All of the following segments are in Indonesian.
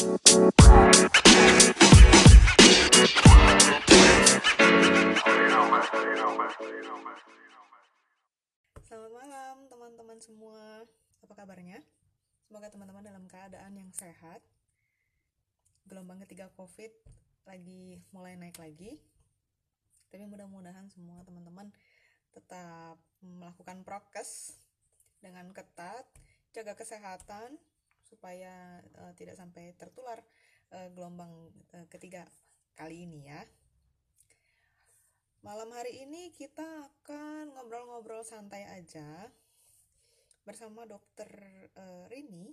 Selamat malam teman-teman semua. Apa kabarnya? Semoga teman-teman dalam keadaan yang sehat. Gelombang ketiga COVID lagi mulai naik lagi. Tapi mudah-mudahan semua teman-teman tetap melakukan prokes dengan ketat, jaga kesehatan supaya uh, tidak sampai tertular uh, gelombang uh, ketiga kali ini ya. Malam hari ini kita akan ngobrol-ngobrol santai aja bersama Dokter uh, Rini.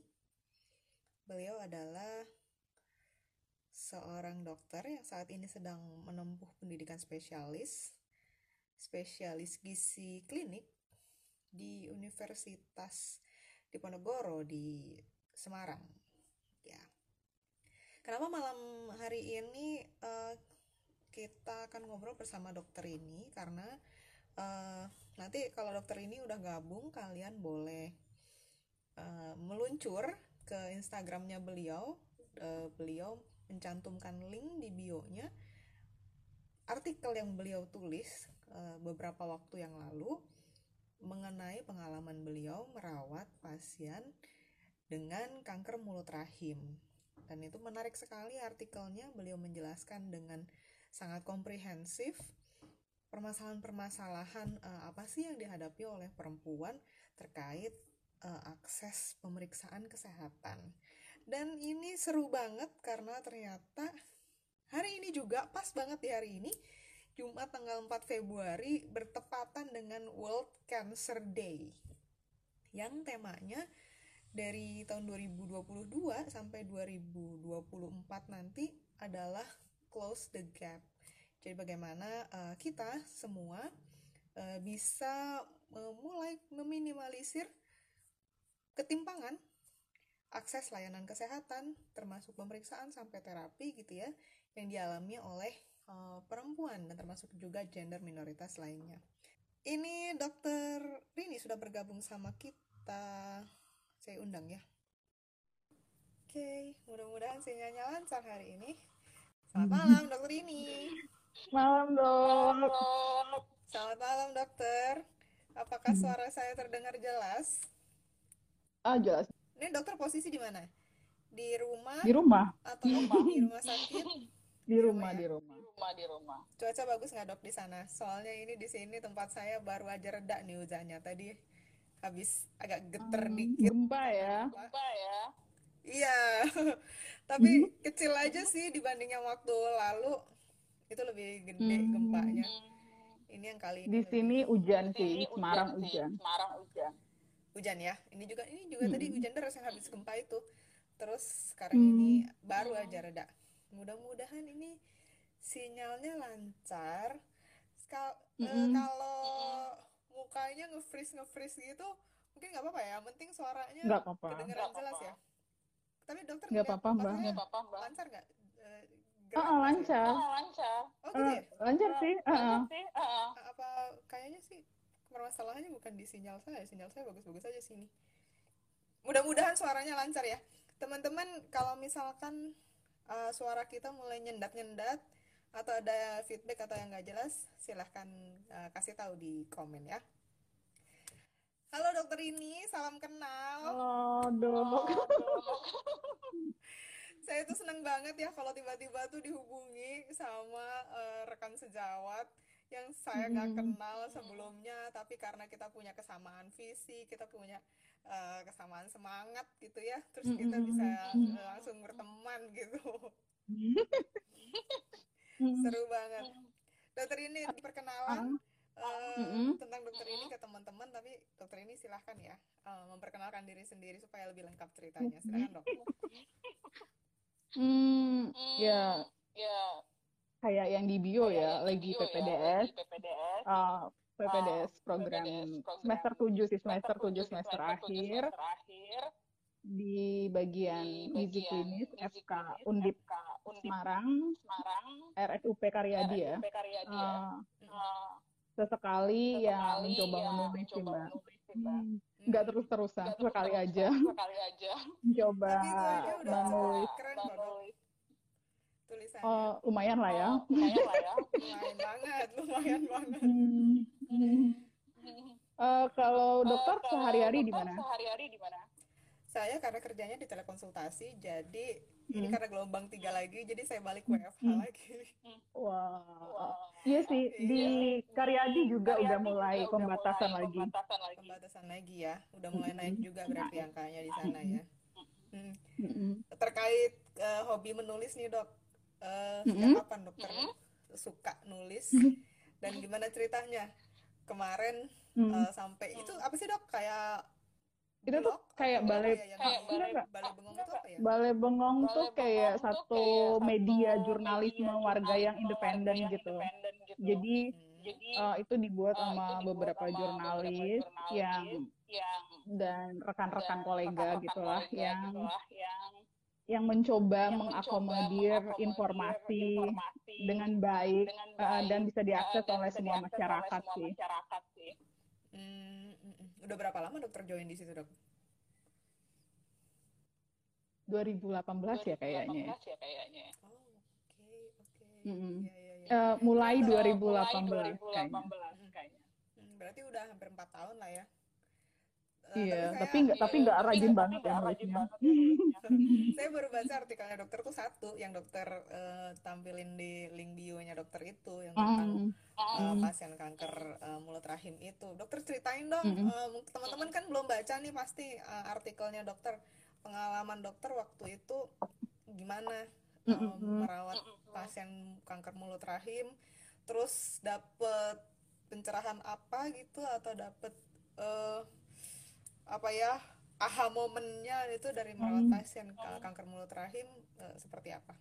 Beliau adalah seorang dokter yang saat ini sedang menempuh pendidikan spesialis, spesialis gizi klinik di Universitas Diponegoro di Semarang. Ya. Kenapa malam hari ini uh, kita akan ngobrol bersama dokter ini karena uh, nanti kalau dokter ini udah gabung kalian boleh uh, meluncur ke Instagramnya beliau uh, beliau mencantumkan link di bio-nya artikel yang beliau tulis uh, beberapa waktu yang lalu mengenai pengalaman beliau merawat pasien dengan kanker mulut rahim dan itu menarik sekali artikelnya beliau menjelaskan dengan sangat komprehensif permasalahan-permasalahan uh, apa sih yang dihadapi oleh perempuan terkait uh, akses pemeriksaan kesehatan. Dan ini seru banget karena ternyata hari ini juga pas banget di hari ini Jumat tanggal 4 Februari bertepatan dengan World Cancer Day yang temanya dari tahun 2022 sampai 2024 nanti adalah close the gap. Jadi bagaimana uh, kita semua uh, bisa uh, mulai meminimalisir ketimpangan akses layanan kesehatan termasuk pemeriksaan sampai terapi gitu ya yang dialami oleh uh, perempuan dan termasuk juga gender minoritas lainnya. Ini dokter Rini sudah bergabung sama kita. Saya undang ya. Oke, okay, mudah-mudahan sinyalnya lancar hari ini. Selamat malam, dokter ini. Malam, dok. Selamat malam, dokter. Apakah suara saya terdengar jelas? Ah, jelas. Ini dokter posisi di mana? Di rumah Di rumah. atau di rumah sakit? Di rumah, ya? di rumah. rumah di rumah. Cuaca bagus nggak dok di sana? Soalnya ini di sini tempat saya baru aja reda nih hujannya. Tadi habis agak geter Hmm, dikit. Gempa ya. Gempa ya. Iya, tapi kecil aja sih dibanding yang waktu lalu. Itu lebih gede Hmm. gempanya. Ini yang kali ini Di lebih- sini hujan sih, Semarang hujan. Semarang hujan. hujan ya. Ini juga ini juga Hmm. tadi hujan deras yang habis gempa itu. Terus sekarang Hmm. ini baru aja reda. Mudah-mudahan ini sinyalnya lancar. Skal- eh, Mm-mm. kalau mukanya nge-freeze nge-freeze gitu, mungkin nggak apa-apa ya. Yang penting suaranya Nggak apa-apa. kedengeran Nggak jelas ya. Tapi dokter Nggak apa-apa, Mbak. Nggak apa-apa, Mbak. lancar nggak? Gerak sih? lancar. Oh, lancar. Oh gitu ya? lancar sih. Ah. Lancar sih. Ah, apa kayaknya sih permasalahannya bukan di sinyal saya sinyal saya bagus-bagus aja sini mudah-mudahan suaranya lancar ya teman-teman kalau misalkan uh, suara kita mulai nyendat-nyendat atau ada feedback atau yang nggak jelas silahkan uh, kasih tahu di komen ya. Halo dokter ini salam kenal. Halo, dok. saya tuh seneng banget ya kalau tiba-tiba tuh dihubungi sama eh, rekan sejawat yang saya nggak Hmm. kenal sebelumnya. Tapi karena kita punya kesamaan visi kita punya eh, kesamaan semangat gitu ya terus kita bisa eh, langsung berteman gitu seru banget. Dokter ini perkenalan Mm-mm. tentang dokter ini ke teman-teman tapi dokter ini silahkan ya eh, memperkenalkan diri sendiri supaya lebih lengkap ceritanya. Silahkan dok. Hmm, Hmm, ya. Ya. kayak yang di bio ya, lagi Video ya, PPDS. lagi PPDS. Ah, PPDS Ah, program PPDS program. semester 7 sih, semester 7 tujuh, semester tujuh, akhir. semester akhir. Di bagian gizi klinis Undip. FK Undip Semarang, Semarang, RSUP Karyadi ya. RSUP Karyadi ya. Ah, Ah, sesekali ya sesekali mencoba ya menulis sih mbak Mbak. Hmm, nggak terus-terusan Nggak sekali terus-terusan, aja sekali aja mencoba menulis tulisannya. Oh, lumayan lah ya. Oh, lumayan lah ya. Lumayan banget, lumayan banget. Hmm. Hmm. Eh, kalau Eh, dokter kalau sehari-hari di mana? Sehari-hari di mana? Saya karena kerjanya di telekonsultasi, jadi ini Hmm. karena gelombang tiga lagi, jadi saya balik WFH Hmm. lagi. Wah, iya sih di Iya. Karyadi juga udah Karyadi mulai juga udah pembatasan mulai lagi. Pembatasan lagi. Pembatasan lagi ya, udah mulai naik juga berarti angkanya di sana ya. Hmm. Mm-mm. Terkait eh, hobi menulis nih dok, Eh, Mm-mm. sejak kapan dokter Mm-mm. suka nulis Mm-mm. dan gimana ceritanya? Kemarin Mm. eh, sampai itu apa sih dok? Kayak Itu tuh kayak balai- ya yang kayak balai, bengong itu apa ya? Balai Bengong Balai tuh Bengong kayak tuh satu kayak media satu jurnalisme media warga yang independen gitu. independen gitu. Jadi Hmm. Jadi eh, itu dibuat eh, sama itu dibuat beberapa sama jurnalis beberapa yang jurnalis yang dan rekan-rekan kolega rekan-rekan gitulah kolega yang gitulah yang yang mencoba yang mengakomodir mencoba informasi informasi dengan baik dengan eh, baik, dan bisa diakses dan oleh bisa semua diakses oleh masyarakat semua sih. masyarakat sih. Hmm, mm, mm. Udah berapa lama dokter join di situ dok? 2018 ya kayaknya. 2018 ya kayaknya. Oh, oke, oke. Mm-mm. Iya, iya, iya. Eh, mulai Eh, 2018 mulai kayaknya. 2018 kayaknya. Hmm, berarti udah hampir empat tahun lah ya. Eh, Iya, tapi nggak tapi nggak Iya, rajin tapi banget ya nggak rajin banget ya saya baru baca artikelnya dokter tuh satu yang dokter eh, tampilin di link bio-nya dokter itu yang tentang Mm. Mm. pasien kanker eh, mulut rahim itu. Dokter ceritain dong, Mm-mm. eh, teman-teman kan belum baca nih pasti eh, artikelnya dokter. Pengalaman dokter waktu itu gimana Mm-mm. merawat pasien kanker mulut rahim, terus dapet pencerahan apa gitu atau dapet eh, apa ya aha momennya itu dari merawat Hmm. pasien ka- kanker mulut rahim eh, seperti apa?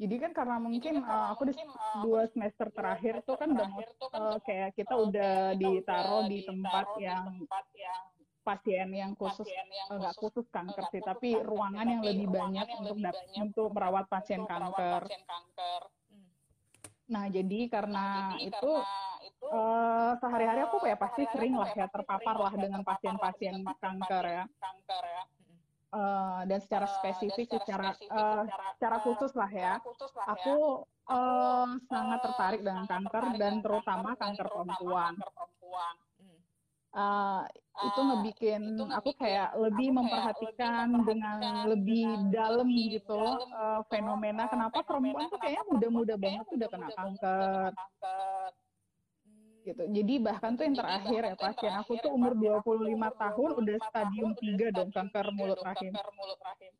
Jadi kan karena mungkin kan eh, aku di mungkin, eh, dua semester dua terakhir semester tuh kan udah terakhir tuh kan eh, udah kayak kita udah kita ditaruh udah di tempat ditaruh di yang tempat yang pasien yang khusus pasien yang eh, nggak khusus khusus kanker sih, tapi kanker ruangan yang tapi lebih ruangan banyak yang untuk lebih banyak untuk merawat pasien untuk merawat kanker. pasien kanker. Hmm. Nah, jadi karena Nah, jadi itu karena eh, sehari-hari aku ya eh, pasti sering lah ya terpapar sering lah ya dengan terpapar lah pasien-pasien dengan kanker ya. pasien-pasien kanker ya. Eh, dan secara spesifik dan secara spesifik eh, secara secara khusus lah ya. secara khusus lah ya. Aku eh, sangat tertarik dengan sangat kanker tertarik dan terutama kanker perempuan. Eh, itu ngebikin itu aku kayak lebih aku kayak lebih memperhatikan dengan lebih dengan dalam lebih gitu dalam gitu, fenomena kenapa fenomena perempuan tuh kayaknya muda-muda banget udah kena kanker. Hmm. Gitu. Jadi bahkan tuh yang terakhir ya pasien aku tuh umur pasien aku tuh 25 umur tahun udah 25 stadium tahun 3 udah dong stadium kanker 3 mulut rahim. kanker mulut rahim.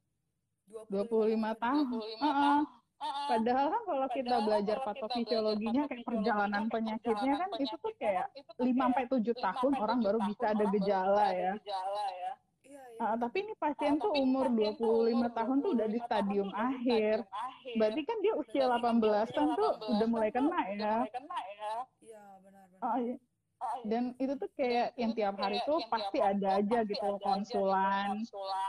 25 tahun. 25 Heeh. tahun. Heeh. Padahal kan kalau kita Padahal belajar kalau kita belajar patofisiologinya kayak perjalanan kayak penyakitnya kan perjalanan itu tuh penyakitnya kayak kan itu tuh 5 kayak sampai 7 5 tahun sampai orang 7 baru tahun bisa ada orang baru gejala bisa ada ya. gejala ya. Iya, iya. Tapi ini pasien tuh tapi umur pasien tuh 25 umur tahun tuh udah di 25 tahun stadium tuh udah di akhir. stadium akhir. Berarti kan dia usia Berarti kan dia 18-an usia tuh 18 udah mulai kan kena tuh udah ya. mulai kena ya. Iya, Ah, iya. Dan itu tuh kayak yang itu tiap tuh hari kayak tuh yang pasti tiap hari ada tuh aja pasti gitu ada aja gitu konsulan,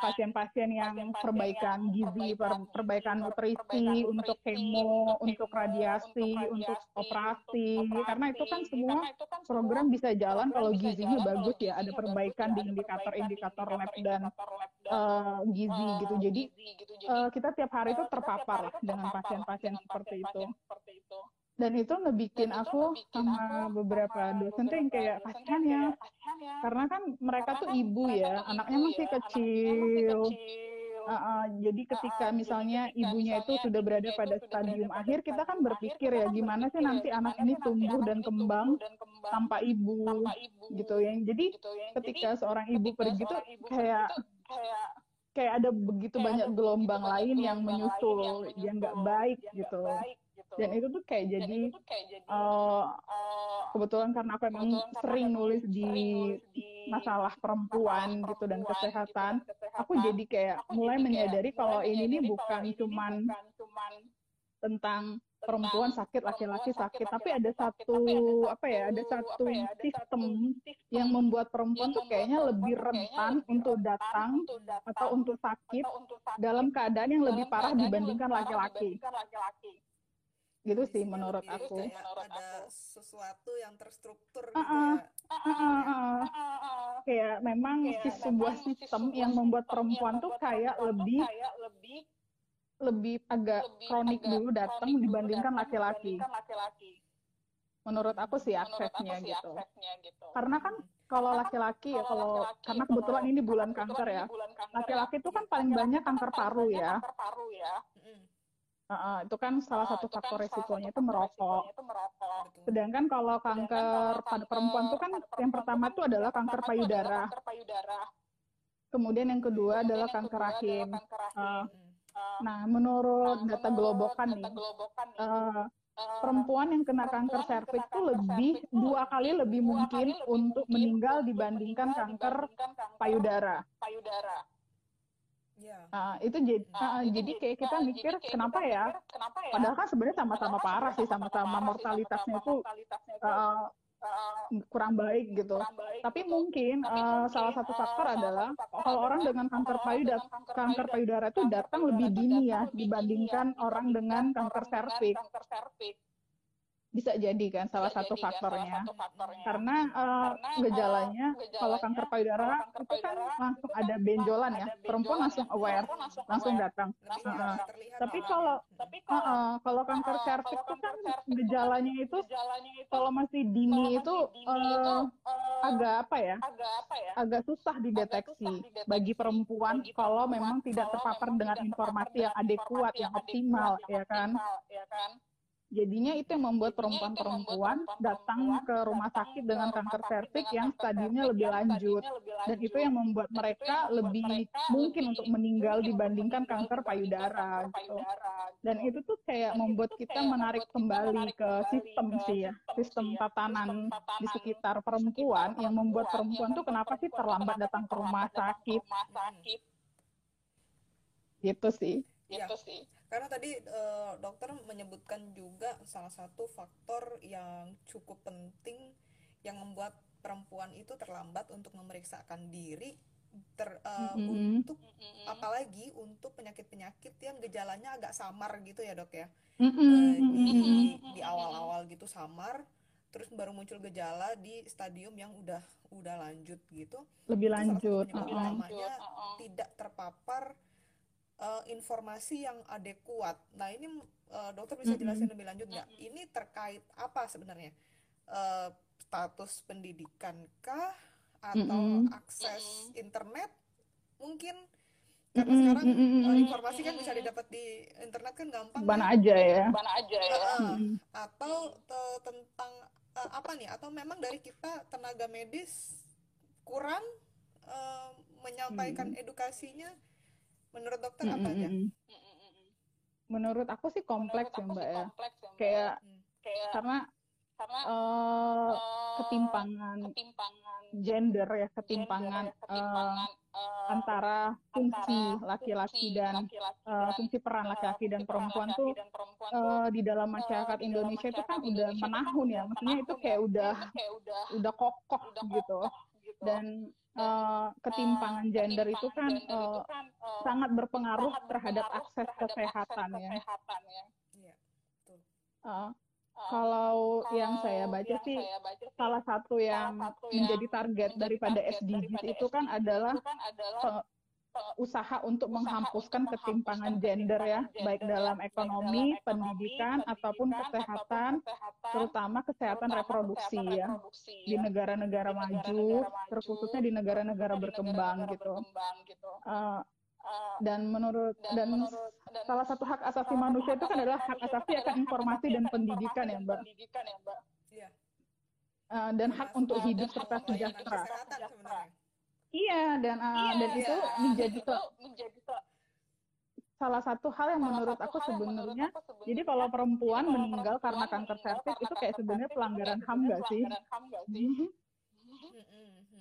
pasien-pasien yang perbaikan gizi, per- perbaikan nutrisi, untuk kemo, untuk radiasi, untuk operasi. Karena itu kan semua itu kan semua program bisa jalan program kalau gizinya bagus ya, ada perbaikan ya, di perbaikan di indikator-indikator lab dan eh, gizi gitu. eh, Jadi gizi gitu. Jadi eh, kita tiap hari tiap terpapar lah dengan pasien-pasien seperti itu. Dan itu ngebikin Dan itu aku ngebikin sama aku beberapa sama dosen tuh yang kayak kasihan ya, kayak kasihan ya. karena kan mereka Karena tuh kan ibu mereka ya, tuh anaknya ibu masih ya, anaknya masih kecil. Ah, ah, jadi ketika jadi misalnya ketika ibunya itu sudah berada pada stadium berada akhir, kita kan berpikir ya kan gimana sih ya nanti anak ini tumbuh dan kembang tumbuh dan kembang tanpa ibu tanpa ibu gitu ya. Jadi gitu ya. Jadi ketika seorang ibu ketika pergi tuh seorang ibu pergi kayak tuh kayak kayak ada begitu kayak banyak gelombang lain yang menyusul yang nggak baik gitu. Gitu. Dan itu tuh kayak Dan jadi tuh kayak jadi eh, eh, kebetulan karena aku emang sering nulis di nulis di masalah perempuan gitu dan perempuan kesehatan, gitu dan kesehatan, aku jadi kayak aku mulai jadi kayak menyadari mulai kalau ini nih bukan ini nih cuman bukan cuman tentang perempuan sakit, laki-laki sakit, tapi ada satu apa ya, ada satu apa ya, ada sistem satu sistem yang membuat perempuan yang tuh kayaknya lebih rentan untuk datang untuk datang atau untuk sakit atau untuk sakit dalam keadaan yang lebih parah dibandingkan laki-laki. Gitu sih menurut aku. Menurut ada aku. sesuatu yang terstruktur Ah, gitu ah. ya. Kayak memang Kayak si sebuah memang sistem yang membuat sistem perempuan yang tuh membuat kayak perempuan tuh lebih kayak lebih lebih agak lebih kronik agak dulu datang dibandingkan laki-laki. Menurut aku sih aksesnya gitu. aksesnya gitu. Karena kan kalau laki-laki ya kalau karena kalau- kebetulan ini bulan karena kanker kebetulan ya. ini bulan kanker Laki-laki ya. itu kan paling Laki-laki banyak itu kan paling banyak ya. Kanker paru ya. Heeh, itu kan salah Ah, satu itu kan faktor salah resikonya itu merokok. itu merokok. betul. Sedangkan kalau Sedangkan kanker kalau pada perempuan itu kan yang perempuan pertama itu itu kan adalah yang kanker pertama itu adalah payudara. kanker payudara. Kemudian yang kedua Kemudian adalah yang kanker rahim. kanker rahim. Ah, Mm. Ah, Nah, menurut nah, data Globokan data nih, Globokan nih, eh, perempuan yang kena perempuan kanker serviks itu lebih dua kali lebih mungkin kali lebih untuk mungkin meninggal dibandingkan kanker dibandingkan kanker payudara. payudara. Ya. Ah, itu jadi, Nah, ah, jadi kayak kita nah, mikir kayak kenapa kita ya? mikir, kenapa ya? Padahal kan sebenarnya sama-sama kan parah sih, sama-sama mortalitasnya itu mortalitasnya itu eh, eh, kurang baik gitu. kurang baik Tapi gitu. mungkin Tapi eh, mungkin, salah satu faktor adalah faktor kalau orang dengan kanker payudara, kanker payudara itu kanker datang payudara lebih itu dini datang ya lebih dini ya dibandingkan orang dengan kanker serviks. Bisa jadi kan salah Bisa satu jadi kan salah faktornya. satu faktornya. Karena eh, Karena eh, gejalanya gejalanya kalau kanker payudara kalau kanker itu kan payudara langsung itu ada kan benjolan ya. ada Perempuan benjolan langsung ya. aware, Perempuan langsung langsung aware, datang. Langsung terlihat Tapi malah kalau ya. Tapi kalau kalau kanker serviks kalau itu kan itu kan gejalanya itu gejalanya itu kalau masih kalau dini masih itu dini itu eh, agak apa ya? agak apa ya? Agak susah agak dideteksi susah dideteksi bagi perempuan bagi kalau perempuan memang tidak kalau terpapar memang dengan tidak terpapar informasi dengan yang adekuat, informasi yang adekuat, yang ya kan? optimal, ya kan? Jadinya itu yang membuat perempuan-perempuan datang ke rumah sakit dengan kanker serviks yang stadiumnya lebih lanjut. Dan itu yang membuat mereka lebih mungkin untuk meninggal dibandingkan kanker dibandingkan payudara gitu. Dan gitu. itu tuh kayak membuat kita menarik kembali ke sistem sih ya, sistem ya, tatanan di sekitar perempuan yang membuat perempuan tuh kenapa sih terlambat datang ke rumah sakit gitu sih. Gitu sih. Karena tadi eh, dokter menyebutkan juga salah satu faktor yang cukup penting yang membuat perempuan itu terlambat untuk memeriksakan diri ter, eh, Mm-mm. untuk Mm-mm. apalagi untuk penyakit-penyakit yang gejalanya agak samar gitu ya dok ya Eh, di mm-mm. di awal-awal gitu samar terus baru muncul gejala di stadium yang udah udah lanjut gitu Lebih lanjut. heeh. lanjut. utamanya heeh. tidak terpapar eh, informasi yang adekuat. Nah ini eh, dokter bisa jelasin lebih lanjut nggak? Mm-mm. Ini terkait apa sebenarnya? Eh, status pendidikan kah atau Mm-mm. akses internet mungkin? Karena Mm-mm, sekarang mm-mm, eh, mm-mm. informasi kan bisa didapat di internet kan gampang Mana ya. aja ya. Mana aja ya. Heeh. Mm-mm. Atau te- tentang eh, apa nih? Atau memang dari kita tenaga medis kurang eh, menyampaikan Hmm. edukasinya? Menurut dokter apa aja? Mm-mm-mm. Mm-mm-mm. Menurut aku sih kompleks ya Mbak ya. kompleks ya, Mbak. Kayak Hmm. Kayak karena karena eh, eh, ketimpangan ketimpangan gender ya, ketimpangan ya, eh, ketimpangan antara fungsi laki-laki dan fungsi peran laki-laki dan perempuan tuh dan perempuan tuh di dalam masyarakat Indonesia itu kan udah kan menahun ya, maksudnya itu kayak ya. udah kayak udah udah kokoh udah gitu. kokoh gitu. Dan eh, ketimpangan eh, gender itu ketimpangan kan gender itu eh, kan eh, sangat berpengaruh sangat terhadap berpengaruh akses terhadap kesehatan akses ya. kesehatan ya. Iya, betul. Eh, Eh, kalau yang saya kalau baca yang sih saya baca salah satu salah yang satu yang menjadi target menjadi daripada target SDGs daripada itu kan SDGs adalah itu kan adalah usaha untuk usaha menghapuskan untuk ketimpangan menghapuskan gender ya, ketimpangan baik gender ya, dalam baik ekonomi, dalam ekonomi, pendidikan, ataupun pendidikan, kesehatan, ataupun kesehatan, terutama kesehatan reproduksi ya, reproduksi di ya, negara-negara di maju, negara-negara terkhususnya maju, di negara-negara terkhususnya di berkembang negara-negara gitu. berkembang gitu. Eh, Eh, dan menurut dan dan menurut dan salah satu hak asasi manusia itu kan asasi adalah hak manusia itu asasi kan akan adalah hak informasi asasi dan akan pendidikan informasi ya, dan Mbak. pendidikan ya, Mbak. Iya, Eh, dan hak untuk Eh, hidup hak serta untuk hidup layanan sejahtera. Iya, dan eh, Iya, dan itu Iya. menjadi itu menjadi se- salah satu hal yang salah menurut aku sebenarnya jadi kalau perempuan kalau meninggal karena perempuan kanker karena itu kayak kanker sebenarnya serviks itu kayak pelanggaran HAM sebenarnya sih? pelanggaran HAM nggak sih?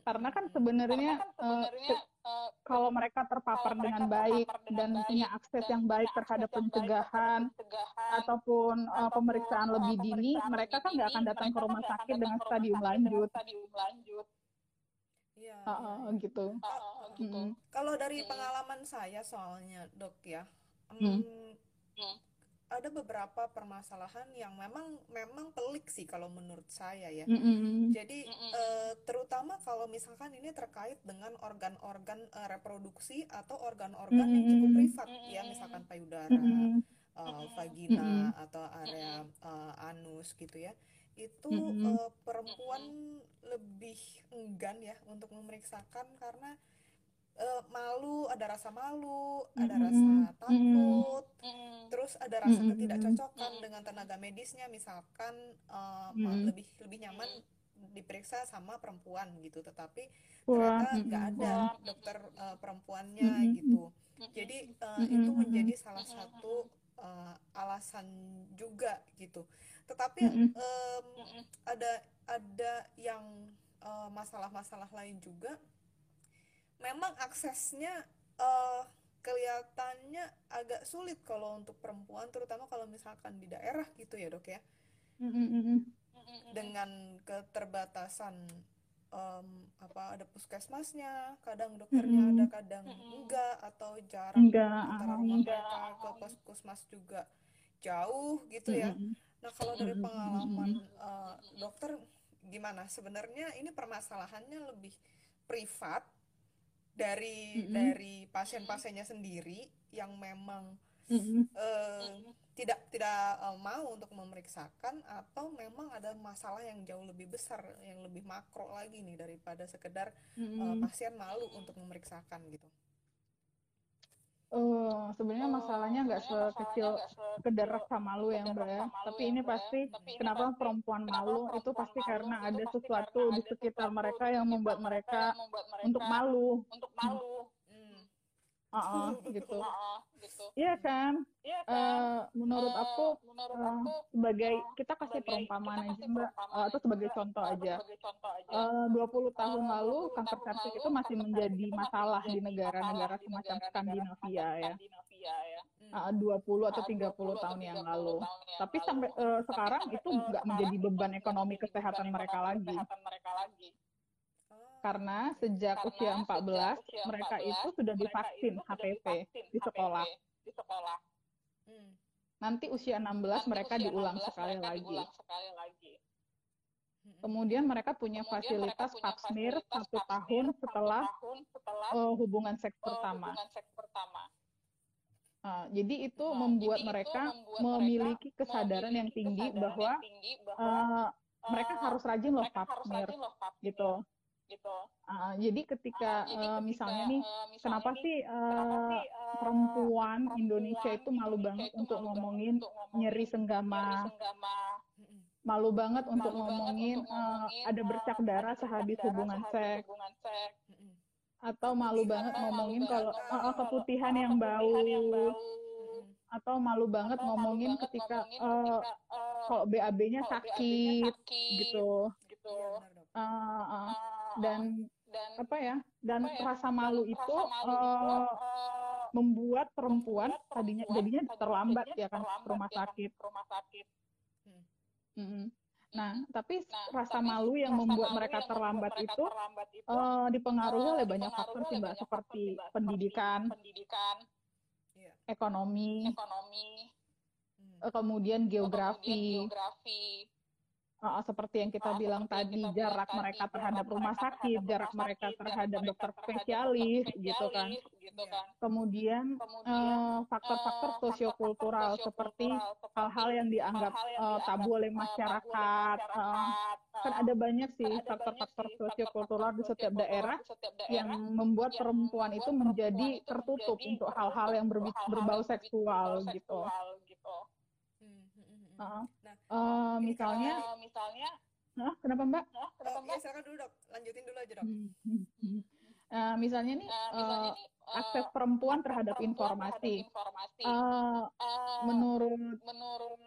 Karena kan mm-mm. sebenarnya Karena kan eh, sebenarnya eh, kalau mereka terpapar kalau dengan mereka baik terpapar dengan dan baik punya akses yang baik terhadap pencegahan pencegahan ataupun ataupun pemeriksaan lebih dini, pemeriksaan mereka kan nggak akan datang ke kan rumah sakit dengan lanjut. stadium lanjut. Iya, ah, iya. gitu. Ah, ah, gitu. Mm-mm. Kalau dari pengalaman saya soalnya dok ya, Hmm. mm, Hmm. ada beberapa permasalahan yang memang memang pelik sih kalau menurut saya ya. Mm-mm. Jadi Mm-mm. eh, terutama kalau misalkan ini terkait dengan organ-organ eh, reproduksi atau organ-organ yang cukup privat ya, misalkan payudara, uh, Mm-mm. vagina atau area uh, anus gitu ya. Itu Mm-mm. uh, perempuan lebih enggan ya untuk memeriksakan karena uh, malu, ada rasa malu, ada Mm-mm. rasa takut, Mm-mm. terus ada rasa Mm-mm. ketidakcocokan Mm-mm. dengan tenaga medisnya misalkan uh, Mm-mm. lebih lebih nyaman diperiksa sama perempuan gitu tetapi Wah, ternyata nggak ada Wah. dokter uh, perempuannya Mm-mm. gitu jadi uh, Mm-mm. itu menjadi salah satu uh, alasan juga gitu tetapi Mm-mm. em, Mm-mm. ada ada yang uh, masalah-masalah lain juga memang aksesnya eh, kelihatannya agak sulit kalau untuk perempuan terutama kalau misalkan di daerah gitu ya dok ya. Mm-mm. Mm-mm. dengan keterbatasan em, apa ada puskesmasnya kadang dokternya Mm-mm. ada kadang Mm-mm. enggak atau jarang Enggak, antara ah, rumah enggak. mereka ke puskesmas juga jauh gitu ya Mm-mm. Nah, kalau dari pengalaman eh, dokter gimana? Sebenarnya ini permasalahannya lebih privat dari Mm-mm. dari pasien-pasiennya sendiri yang memang Mm-mm. eh, Mm-mm. tidak tidak eh, mau untuk memeriksakan atau memang ada masalah yang jauh lebih besar yang lebih makro lagi nih daripada sekedar eh, Mm-mm. pasien malu untuk memeriksakan gitu. Eh, sebenarnya Oh, masalahnya nggak sekecil sekedar sekecil rasa malu ya ya. Tapi ya, ini ya. pasti Tapi ini kenapa pasti perempuan kenapa malu itu perempuan pasti malu karena itu ada pasti sesuatu karena di ada sekitar sesuatu mereka yang membuat mereka yang membuat untuk mereka malu. untuk malu. Hmm. Heeh, gitu. Heeh, gitu. Iya kan? Iya kan? Eh, menurut Eh, aku menurut eh, aku sebagai eh, kita kasih perumpamaan aja Mbak Eh, atau sebagai contoh aja. sebagai contoh aja. Eh, 20 tahun Eh, lalu 20 kanker cervix itu masih menjadi itu masalah di negara-negara semacam Skandinavia ya. Ya. Hmm. Eh, 20 atau Ah, 30 20 tahun yang 30 lalu. Tapi sampai Tapi sekarang itu nggak menjadi itu beban ekonomi kesehatan mereka lagi. mereka Karena oke. sejak Karena usia 14, sejak usia mereka 14, itu sudah mereka divaksin itu sudah HPV divaksin di sekolah. HPV di sekolah. Hmm. Nanti usia 16 Nanti mereka usia diulang 16 sekali mereka lagi. diulang sekali lagi. Hmm. Kemudian mereka punya Kemudian fasilitas punya pap smear fasilitas satu tahun setelah tahun setelah eh, hubungan seks eh, pertama. hubungan seks pertama. Nah, jadi itu Nah, membuat jadi itu mereka membuat memiliki mereka kesadaran yang memiliki tinggi kesadaran bahwa yang tinggi bahwa eh, mereka harus rajin loh mereka pap harus smear rajin loh pap gitu. Gitu. Ah, jadi ketika Ah, jadi eh, ketika misalnya nih, eh, misalnya kenapa nih, sih kenapa eh, sih eh, perempuan Indonesia itu malu Indonesia banget itu untuk malu ngomongin untuk ngomongin nyeri nyeri senggama, senggama, Hmm. malu banget untuk malu banget ngomongin untuk ngomongin ada eh, bercak ada darah bercak sehabis darah hubungan sehabis seks, hubungan seks, atau malu Keputihan banget atau malu ngomongin banget kalau ngomongin kalau keputihan yang bau, yang bau, atau malu banget atau malu ngomongin banget ketika ngomongin ketika eh, kalau BAB-nya kalau BAB-nya sakit sakit gitu. gitu. Iya benar. Eh, eh, Eh, dan dan apa ya? Dan apa ya? rasa Dan malu itu rasa malu itu eh, eh, membuat perempuan tadinya jadinya terlambat ya kan ke terlambat rumah ya kan sakit. rumah sakit. Mm-mm. Nah, tapi Nah, rasa tapi malu yang rasa membuat malu mereka yang terlambat mereka itu terlambat itu eh, dipengaruhi eh, oleh banyak faktor sih Mbak, seperti pendidikan, pendidikan, Iya. ekonomi, ekonomi, Hmm. eh, kemudian kemudian geografi, eh, seperti yang kita bilang yang tadi, kita jarak tadi, mereka terhadap rumah sakit, terhadap jarak rumah mereka terhadap mereka dokter terhadap dokter spesialis, gitu kan. gitu kan. Kemudian Kemudian eh, faktor-faktor eh, sosiokultural faktor-faktor seperti sosiokultural hal-hal seperti yang dianggap hal-hal yang eh, dianggap tabu oleh eh, tabu oleh masyarakat. eh, masyarakat. kan eh, ada banyak sih kan faktor-faktor sih sosiokultural di setiap daerah di setiap yang membuat yang perempuan itu menjadi tertutup menjadi untuk hal-hal yang berbau yang berbau seksual gitu. seksual gitu. Eh, ini misalnya, Eh, misalnya, Hah, kenapa Mbak? nah, Oh, kenapa iya Mbak? silakan dulu dok, lanjutin dulu aja dok. Eh, misalnya nih Eh, eh, misalnya nih eh, akses perempuan terhadap perempuan informasi. terhadap informasi. Eh, Eh, menurut menurut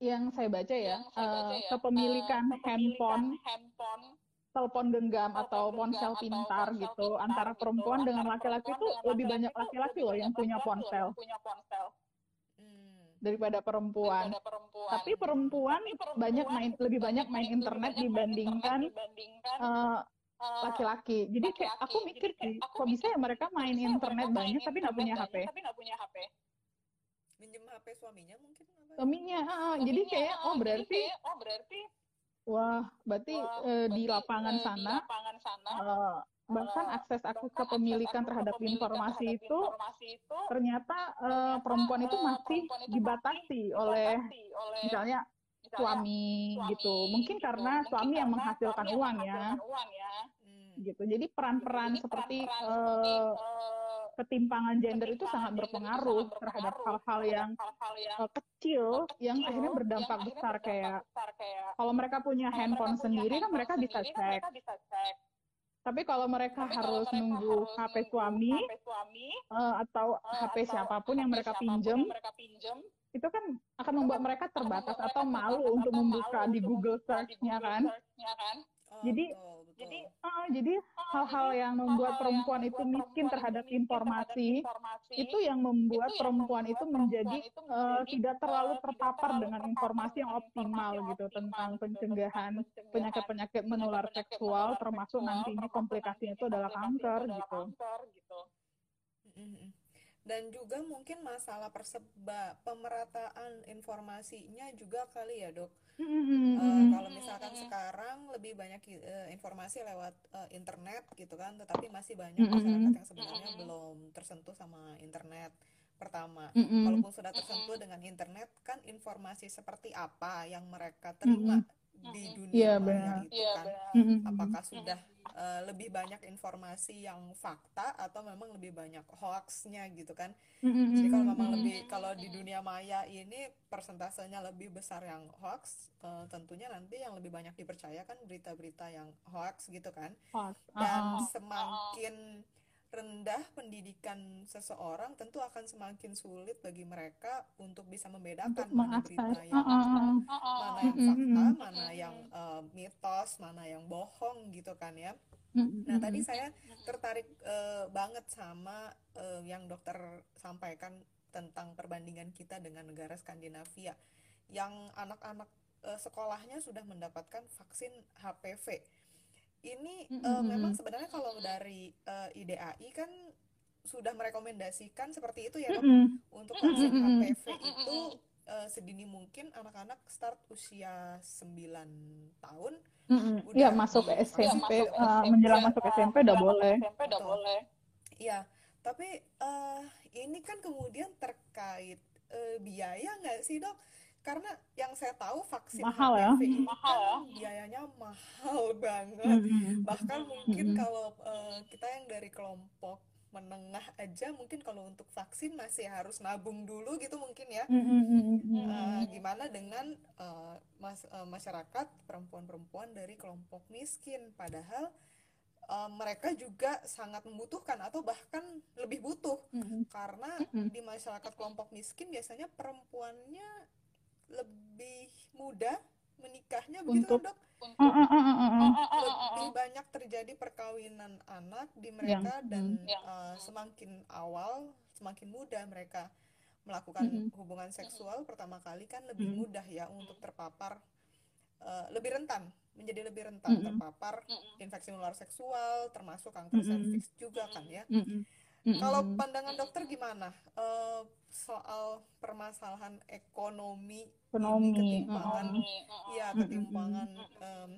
yang saya baca ya, yang saya baca eh, ya, kepemilikan eh, kepemilikan handphone, handphone, telepon genggam telepon atau ponsel atau pintar ponsel gitu pintar antara gitu, perempuan dengan antara laki-laki dengan lebih banyak laki-laki loh yang punya ponsel yang punya ponsel. Daripada perempuan. daripada perempuan. Tapi perempuan Tapi perempuan banyak main lebih banyak main lebih internet banyak dibandingkan eh, eh, laki-laki. Jadi kayak laki-laki. aku mikir kayak sih, aku kok bisa ya mereka main ya internet mereka main banyak tapi nggak punya HP. tapi nggak punya HP. Minjem HP suaminya mungkin apa? Suaminya, ah, ah. jadi Suaminya, kayak ah, oh jadi berarti kayak, oh berarti wah berarti wah, eh, di berarti, lapangan eh, di sana lapangan sana eh, bahkan Eh, akses akses bahkan kepemilikan akses terhadap kepemilikan informasi terhadap itu informasi itu ternyata ternyata, perempuan itu eh, masih perempuan itu dibatasi masih oleh dibatasi oleh misalnya misalnya suami suami gitu. Mungkin gitu. karena Mungkin suami yang karena menghasilkan suami yang uang ya, menghasilkan uang ya. Hmm. gitu. Jadi peran-peran Jadi seperti peran-peran seperti, eh, eh, ketimpangan gender itu sangat gender itu berpengaruh sangat terhadap berpengaruh hal-hal terhadap yang hal-hal yang eh, kecil yang akhirnya berdampak yang besar akhirnya kayak berdampak besar kayak kalau mereka punya kalau handphone mereka punya sendiri kan mereka bisa sendiri kan cek. mereka bisa cek. Tapi kalau mereka Tapi kalau harus mereka nunggu harus HP suami HP suami eh, atau eh, HP atau siapa pun yang HP mereka siapa pun pinjem, yang mereka pinjem, itu kan akan membuat kan mereka terbatas membuat atau mereka malu untuk membuka malu di Google di Search-nya Google kan. Search-nya kan. Oh, Jadi, betul, betul. Jadi Ah, jadi hal-hal yang membuat perempuan itu membuat miskin perempuan terhadap itu miskin terhadap informasi informasi itu yang membuat perempuan itu perempuan menjadi itu menjadi tidak terlalu tidak terpapar terlalu dengan terpapar informasi yang informasi optimal yang gitu tentang gitu pencegahan penyakit-penyakit menular seksual termasuk nantinya komplikasinya itu adalah komplikasinya itu kanker gitu. kanker gitu. Dan juga mungkin masalah perseba pemerataan informasinya juga kali ya dok. Mm, mm, Eh, mm, mm. kalau misalkan Mm-mm. sekarang lebih banyak eh, informasi lewat eh, internet gitu kan, tetapi masih banyak Mm, mm, masyarakat yang sebenarnya belum tersentuh sama internet. Pertama, kalaupun sudah tersentuh dengan internet, kan informasi seperti apa yang mereka terima mm. di dunia Iya maya benar. itu Iya kan? benar. Mm. Apakah sudah eh, lebih banyak informasi yang fakta atau memang lebih banyak hoaxnya gitu kan? Jadi kalau memang mm, mm. lebih kalau di dunia maya ini persentasenya lebih besar yang hoax, eh, tentunya nanti yang lebih banyak dipercaya kan berita-berita yang hoax gitu kan. Hoax. Dan ah. semakin rendah pendidikan seseorang, tentu akan semakin sulit bagi mereka untuk bisa Untuk membedakan mana mengakses. berita yang ah, ah. mana Mm, yang mm, fakta, mana yang eh, mitos, mana yang bohong gitu kan ya. Mm, Nah, tadi saya tertarik eh, banget sama eh, yang dokter sampaikan tentang perbandingan kita dengan negara Skandinavia yang anak-anak eh, sekolahnya sudah mendapatkan vaksin HPV. Ini Mm, eh, mm, memang sebenarnya kalau dari eh, IDAI kan sudah merekomendasikan seperti itu ya, Dok. Mm, mm. Untuk vaksin mm, mm. HPV itu eh, sedini mungkin anak-anak start usia 9 tahun Mm, mm. udah Iya masuk Iya, SMP, masuk gitu. eh, SMP, menjelang masuk SMP udah boleh. SMP udah boleh. Iya, tapi eh, ini kan kemudian terkait eh, biaya nggak sih dok? Karena yang saya tahu vaksin Mahal ya. Mahal ya. kan biayanya mahal banget. Mm, mm. Bahkan mungkin mm. kalau eh, kita yang dari kelompok menengah aja mungkin kalau untuk vaksin masih harus nabung dulu gitu mungkin ya. Mm, mm, mm, mm, mm. Eh, gimana dengan eh, mas- eh, masyarakat perempuan-perempuan dari kelompok miskin padahal eh, mereka juga sangat membutuhkan atau bahkan lebih butuh Mm, mm. karena Mm. di masyarakat kelompok miskin biasanya perempuannya lebih mudah menikahnya begitu Untuk- dok ah, ah, ah, ah. lebih banyak terjadi perkawinan anak di mereka dan mm. Yang- eh, semakin awal semakin mudah mereka melakukan Mm-mm. hubungan seksual pertama kali kan lebih Mm. mudah ya untuk terpapar eh, lebih rentan menjadi lebih rentan Mm-mm. terpapar Mm-mm. infeksi menular seksual termasuk kanker Mm-mm. serviks juga kan ya Mm, mm. Mm, kalau mm. pandangan dokter gimana eh, soal permasalahan ekonomi Ekonomi, ini ketimpangan mm, Iya, Mm, mm, ketimpangan em,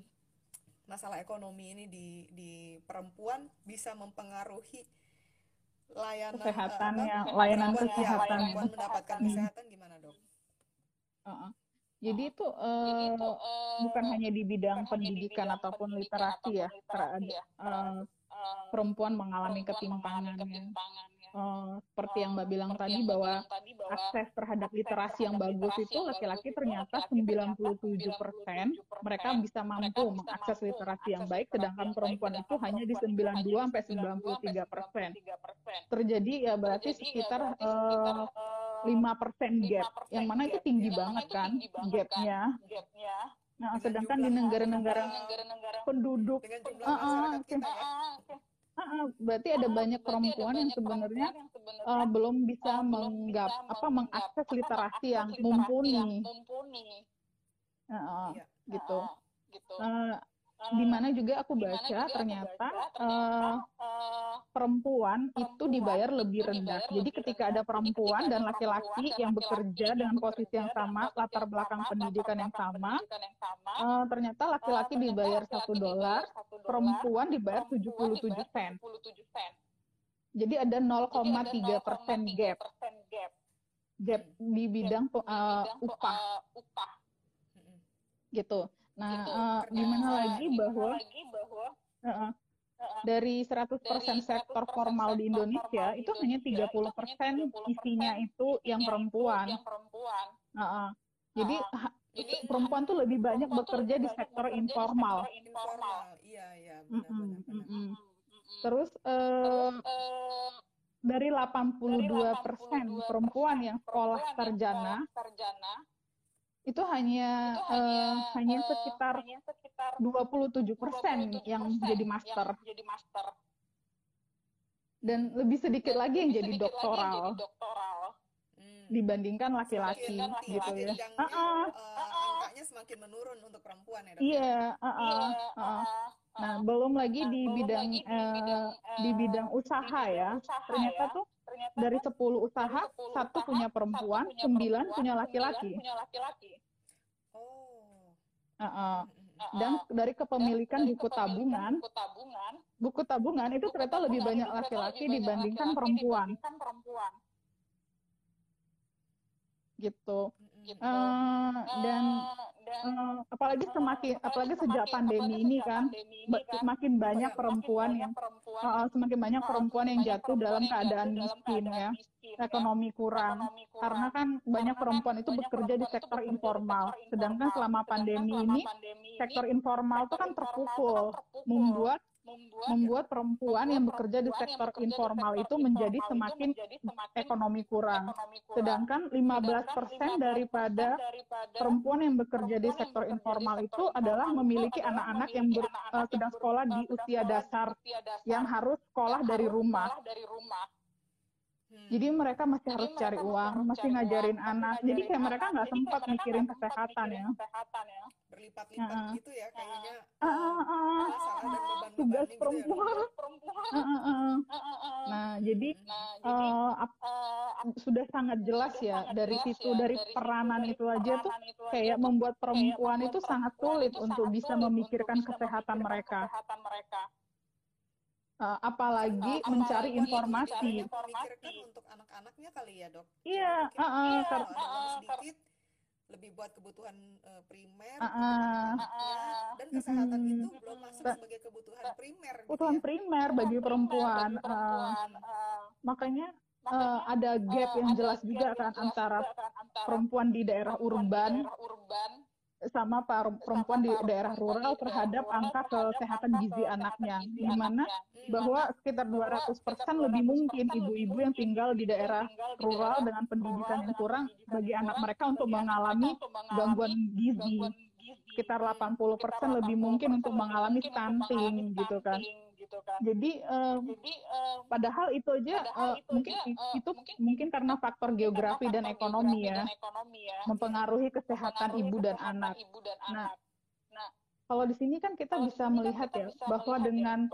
masalah ekonomi ini di di perempuan bisa mempengaruhi layanan eh, Kesehatannya, apa, layanan perempuan, ya, kesehatan. perempuan mendapatkan Hmm. kesehatan gimana dok? Ah. Jadi itu Jadi eh, itu bukan hanya di bidang di pendidikan bidang ataupun pendidikan literasi ya, ataupun literasi terhadap ya, eh, eh, perempuan mengalami perempuan mengalami ketimpangan ya. ketimpangan Eh, seperti yang Mbak bilang Seperti tadi yang Mbak bahwa bilang tadi bahwa akses terhadap akses literasi yang bagus literasi itu laki-laki ternyata laki-laki ternyata 97% 97% mereka bisa mampu mengakses literasi yang baik, sedangkan perempuan itu hanya di perempuan itu hanya 92 di sampai 92 sampai 93%. 93%. Terjadi ya berarti ya sekitar eh, eh, 5% gap, 5% yang mana itu gap, tinggi yang mana banget itu kan tinggi banget kan gapnya. Nah, sedangkan di negara-negara penduduk kita Berarti ada Ah, banyak berarti ada perempuan yang banyak yang sebenarnya eh, belum bisa eh, belum menggap bisa apa mengakses literasi yang mumpuni. mumpuni ah, Iya. gitu. Ah, gitu. Eh, di mana juga aku baca ternyata eh, perempuan itu dibayar lebih rendah. Jadi ketika ada perempuan dan laki-laki yang bekerja dengan posisi yang sama, latar belakang pendidikan yang sama, eh, ternyata laki-laki dibayar satu dolar, perempuan dibayar 77 sen. Jadi ada 0,3 persen gap, gap di bidang eh, upah Mm-mm. gitu. Nah, eh, gimana lagi bahwa eh, eh, dari 100% sektor formal di Indonesia itu hanya 30% isinya itu yang perempuan. Heeh. Jadi ha- perempuan tuh lebih banyak bekerja di sektor informal. informal iya iya Mm-mm, benar-benar benar. mm-mm. Terus eh, dari 82% perempuan yang sekolah sarjana itu hanya eh, hanya sekitar 27% yang jadi master dan lebih sedikit lagi yang jadi doktoral Hmm. dibandingkan laki-laki gitu ya. yang- Ah, ah. eh, angkanya semakin menurun untuk perempuan ya dok ya? Iya, ah, ah, ah, ah. Nah, belum lagi di bidang eh, di bidang usaha ya. Ternyata tuh dari 10 usaha, satu punya perempuan, 9 punya laki-laki. oh mm, mm. Dan dari kepemilikan buku tabungan, buku tabungan itu ternyata lebih banyak laki-laki dibandingkan perempuan gitu. Mm, mm. Eh, dan eh, apalagi semakin apalagi sejak pandemi ini kan ba- semakin banyak perempuan yang eh, eh, semakin banyak perempuan yang jatuh dalam keadaan miskin ya. ekonomi kurang. Karena kan banyak perempuan itu bekerja di sektor informal. Sedangkan selama pandemi ini sektor informal itu kan terpukul. Membuat membuat perempuan yang bekerja di sektor informal itu menjadi semakin ekonomi kurang sedangkan 15% daripada perempuan yang bekerja di sektor informal itu adalah memiliki anak-anak yang ber- eh, sedang sekolah di usia dasar yang harus sekolah dari rumah. Hmm. Jadi mereka masih harus cari uang, masih ngajarin anak. Jadi kayak mereka nggak sempat mikirin kesehatan ya. Berlipat-lipat Ah. gitu ya kayaknya ah, ah. masalah dan beban Tugas perempuan. Ah, ah, ah. Nah, jadi eh, ap- sudah sangat jelas ya dari situ dari peranan itu aja tuh kayak membuat perempuan itu sangat sulit untuk bisa memikirkan kesehatan mereka. Eh, apalagi mencari informasi. memikirkan untuk anak-anaknya kali ya dok Iya, ah, kalau kar- ada uang sedikit lebih buat kebutuhan eh, primer untuk ah. anak-anaknya dan kesehatan Mm-mm. itu belum masuk Ba- sebagai kebutuhan primer gitu kebutuhan ya. primer bagi perempuan. Eh, makanya eh, ada gap yang jelas juga kan antara perempuan di daerah urban sama perempuan di daerah rural terhadap angka kesehatan gizi anaknya. Di mana bahwa sekitar 200% lebih mungkin ibu-ibu yang tinggal di daerah rural dengan pendidikan yang kurang bagi anak mereka untuk mengalami gangguan gizi. Sekitar 80% lebih mungkin untuk mengalami stunting gitu kan. Jadi eh, padahal itu aja eh, mungkin itu mungkin karena faktor geografi dan ekonomi ya mempengaruhi kesehatan ibu dan anak. Nah, kalau di sini kan kita bisa melihat ya bahwa dengan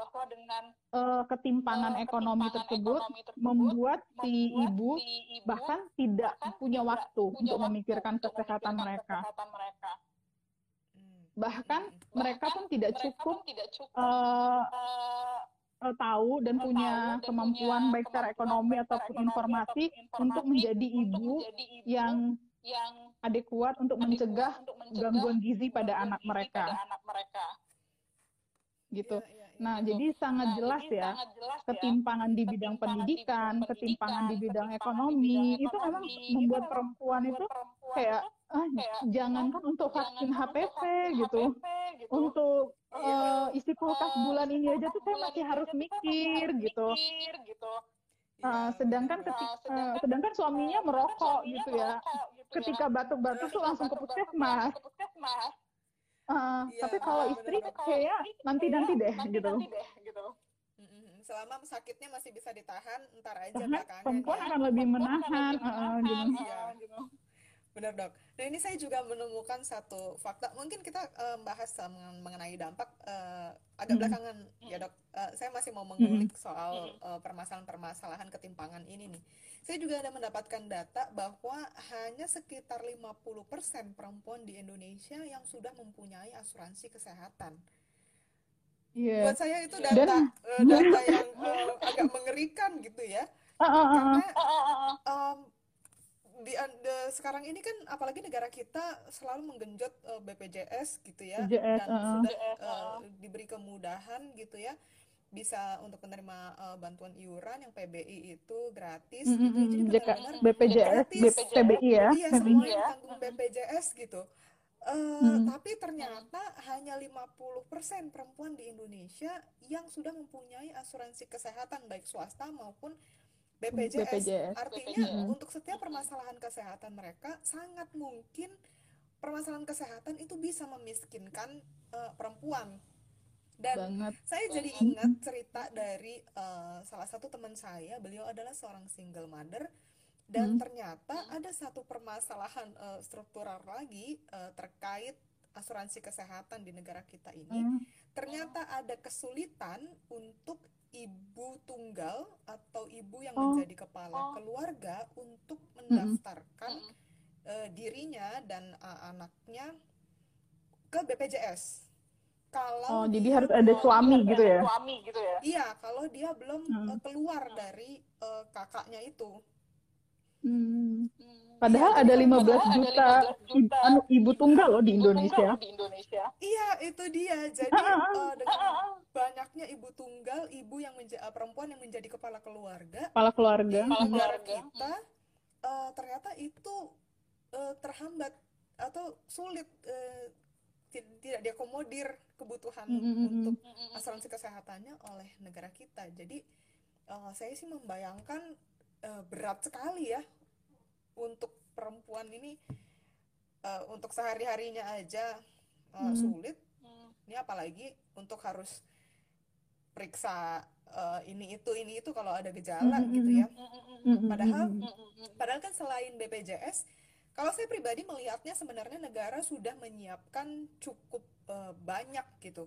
eh, ketimpangan ekonomi tersebut membuat si ibu bahkan tidak punya waktu untuk memikirkan kesehatan mereka. Hmm. Bahkan Hmm. mereka pun tidak cukup eh, eh, tahu dan punya kemampuan baik secara ekonomi ataupun informasi untuk menjadi ibu yang adekuat untuk mencegah gangguan gizi pada anak mereka gitu. Iya, iya, iya. Nah, jadi sangat jelas ya ketimpangan di bidang pendidikan, ketimpangan di bidang ekonomi itu memang membuat perempuan itu kayak ah, jangankan untuk vaksin HPV gitu, untuk eh, isi kulkas bulan ini aja tuh saya masih harus mikir gitu. Iya, Eh, sedangkan benar. ketika eh, sedangkan suaminya merokok gitu ya. Ketika batuk-batuk tuh langsung ke puskesmas. Eh, Iya, tapi kalau benar, istri kayak nanti-nanti deh gitu. Mm, mm, mm. selama sakitnya masih bisa ditahan ntar aja Karena belakangan perempuan ya. akan lebih menahan, eh, eh, gitu. Iya. Benar dok. Nah ini saya juga menemukan satu fakta. Mungkin kita uh, bahas mengenai dampak uh, agak Mm-mm. belakangan ya dok. Uh, saya masih mau Mm-mm. mengulik soal uh, permasalahan-permasalahan ketimpangan ini nih. Saya juga ada mendapatkan data bahwa hanya sekitar 50% perempuan di Indonesia yang sudah mempunyai asuransi kesehatan. Iya. Buat saya itu data Dan- uh, data yang uh, agak mengerikan gitu ya. Ah, ah, ah, ah. Karena um, di, de- sekarang ini kan apalagi negara kita selalu menggenjot uh, BPJS gitu ya BPJS, dan uh-uh. sudah BPJS, uh, uh-uh. diberi kemudahan gitu ya bisa untuk menerima uh, bantuan iuran yang PBI itu gratis Mm, gitu mm, jadi benar-benar BPJS, gratis. PBI ya. iya ya. ditanggung BPJS gitu Eh, Hmm. tapi ternyata hanya 50% perempuan di Indonesia yang sudah mempunyai asuransi kesehatan baik swasta maupun BPJS. BPJS. Artinya BPJS. untuk setiap permasalahan kesehatan mereka sangat mungkin permasalahan kesehatan itu bisa memiskinkan eh, perempuan. Dan Banget. saya jadi ingat cerita dari eh, salah satu teman saya, beliau adalah seorang single mother dan Hmm. ternyata ada satu permasalahan eh, struktural lagi eh, terkait asuransi kesehatan di negara kita ini. Hmm. Ternyata ada kesulitan untuk ibu tunggal atau ibu yang Oh. menjadi kepala Oh. keluarga untuk mendaftarkan Mm-mm. eh, dirinya dan eh, anaknya ke BPJS. Kalau Oh, jadi harus ada suami Ada gitu ya? Suami gitu ya. Iya, kalau dia belum Hmm. keluar dari eh, kakaknya itu. Hmm. Hmm. Padahal ada jadi 15 padahal ada juta 15 ibu, juta anu, ibu tunggal loh di Indonesia. di Indonesia. Iya, itu dia. Jadi eh, dengan banyaknya ibu tunggal, ibu yang menja- eh, perempuan yang menjadi kepala keluarga Kepala di keluarga. Kepala Hmm. negara keluarga. kita, eh, ternyata itu eh, terhambat atau sulit ti- tidak diakomodir kebutuhan Hmm, hmm, hmm, hmm. untuk Mm-mm. asuransi kesehatannya oleh negara kita. Jadi eh, saya sih membayangkan eh, berat sekali ya untuk perempuan ini eh, untuk sehari-harinya aja eh, Hmm. sulit. Hmm. Ini apalagi untuk harus periksa eh, ini itu ini itu kalau ada gejala Hmm, gitu hmm, ya. Mm-mm. Hmm, hmm, Padahal. Padahal kan selain BPJS, kalau saya pribadi melihatnya sebenarnya negara sudah menyiapkan cukup eh, banyak gitu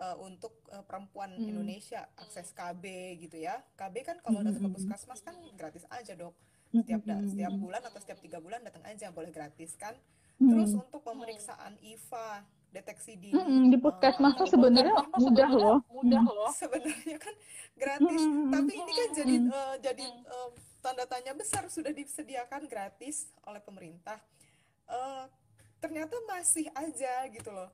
eh, untuk eh, perempuan Hmm. Indonesia akses KB gitu ya. KB kan kalau Hmm, datang ke puskesmas kan gratis aja dok. Setiap da- hmm, setiap bulan atau setiap tiga bulan datang aja boleh gratis kan. Hmm. Terus untuk pemeriksaan IVA, deteksi dini, Hmm, di puskesmas tuh atau sebenarnya mudah loh. Mudah loh. sebenarnya kan gratis, hmm, tapi ini kan jadi Hmm. eh, jadi eh, tanda tanya besar sudah disediakan gratis oleh pemerintah. Eh, ternyata masih aja gitu loh.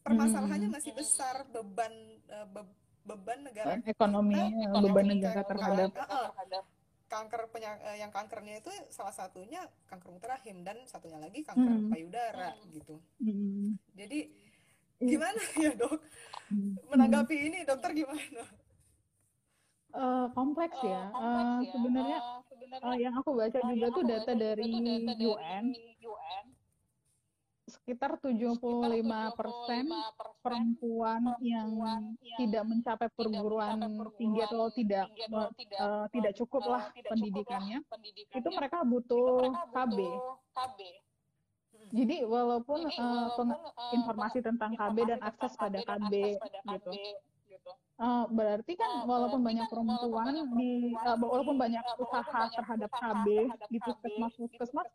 Permasalahannya masih besar beban eh, be- beban negara Ekonomi, kita, beban negara terhadap terhadap kanker penya- eh, yang kankernya itu salah satunya kanker rahim dan satunya lagi kanker Hmm. payudara Hmm. gitu. Hmm. Jadi Iya. gimana ya dok Hmm. menanggapi ini dokter gimana? Eh, kompleks eh, ya. kompleks Eh, ya. sebenarnya Eh, sebenarnya eh, yang aku baca juga tuh data dari tuh data dari UN UN sekitar sekitar 75% 75% perempuan yang perempuan yang tidak mencapai tidak perguruan tinggi atau tidak tinggi atau tidak tidak cukup eh, lah tidak cukup lah pendidikannya, itu mereka itu butuh mereka KB. butuh KB. Jadi walaupun Jadi peng- walaupun informasi tentang KB dan akses pada KB dan akses pada KB gitu. Eh, berarti kan Eh, walaupun berarti banyak kan walaupun perempuan banyak di perempuan walaupun di banyak eh, walaupun usaha banyak terhadap usaha KB terhadap di KB di puskesmas puskesmas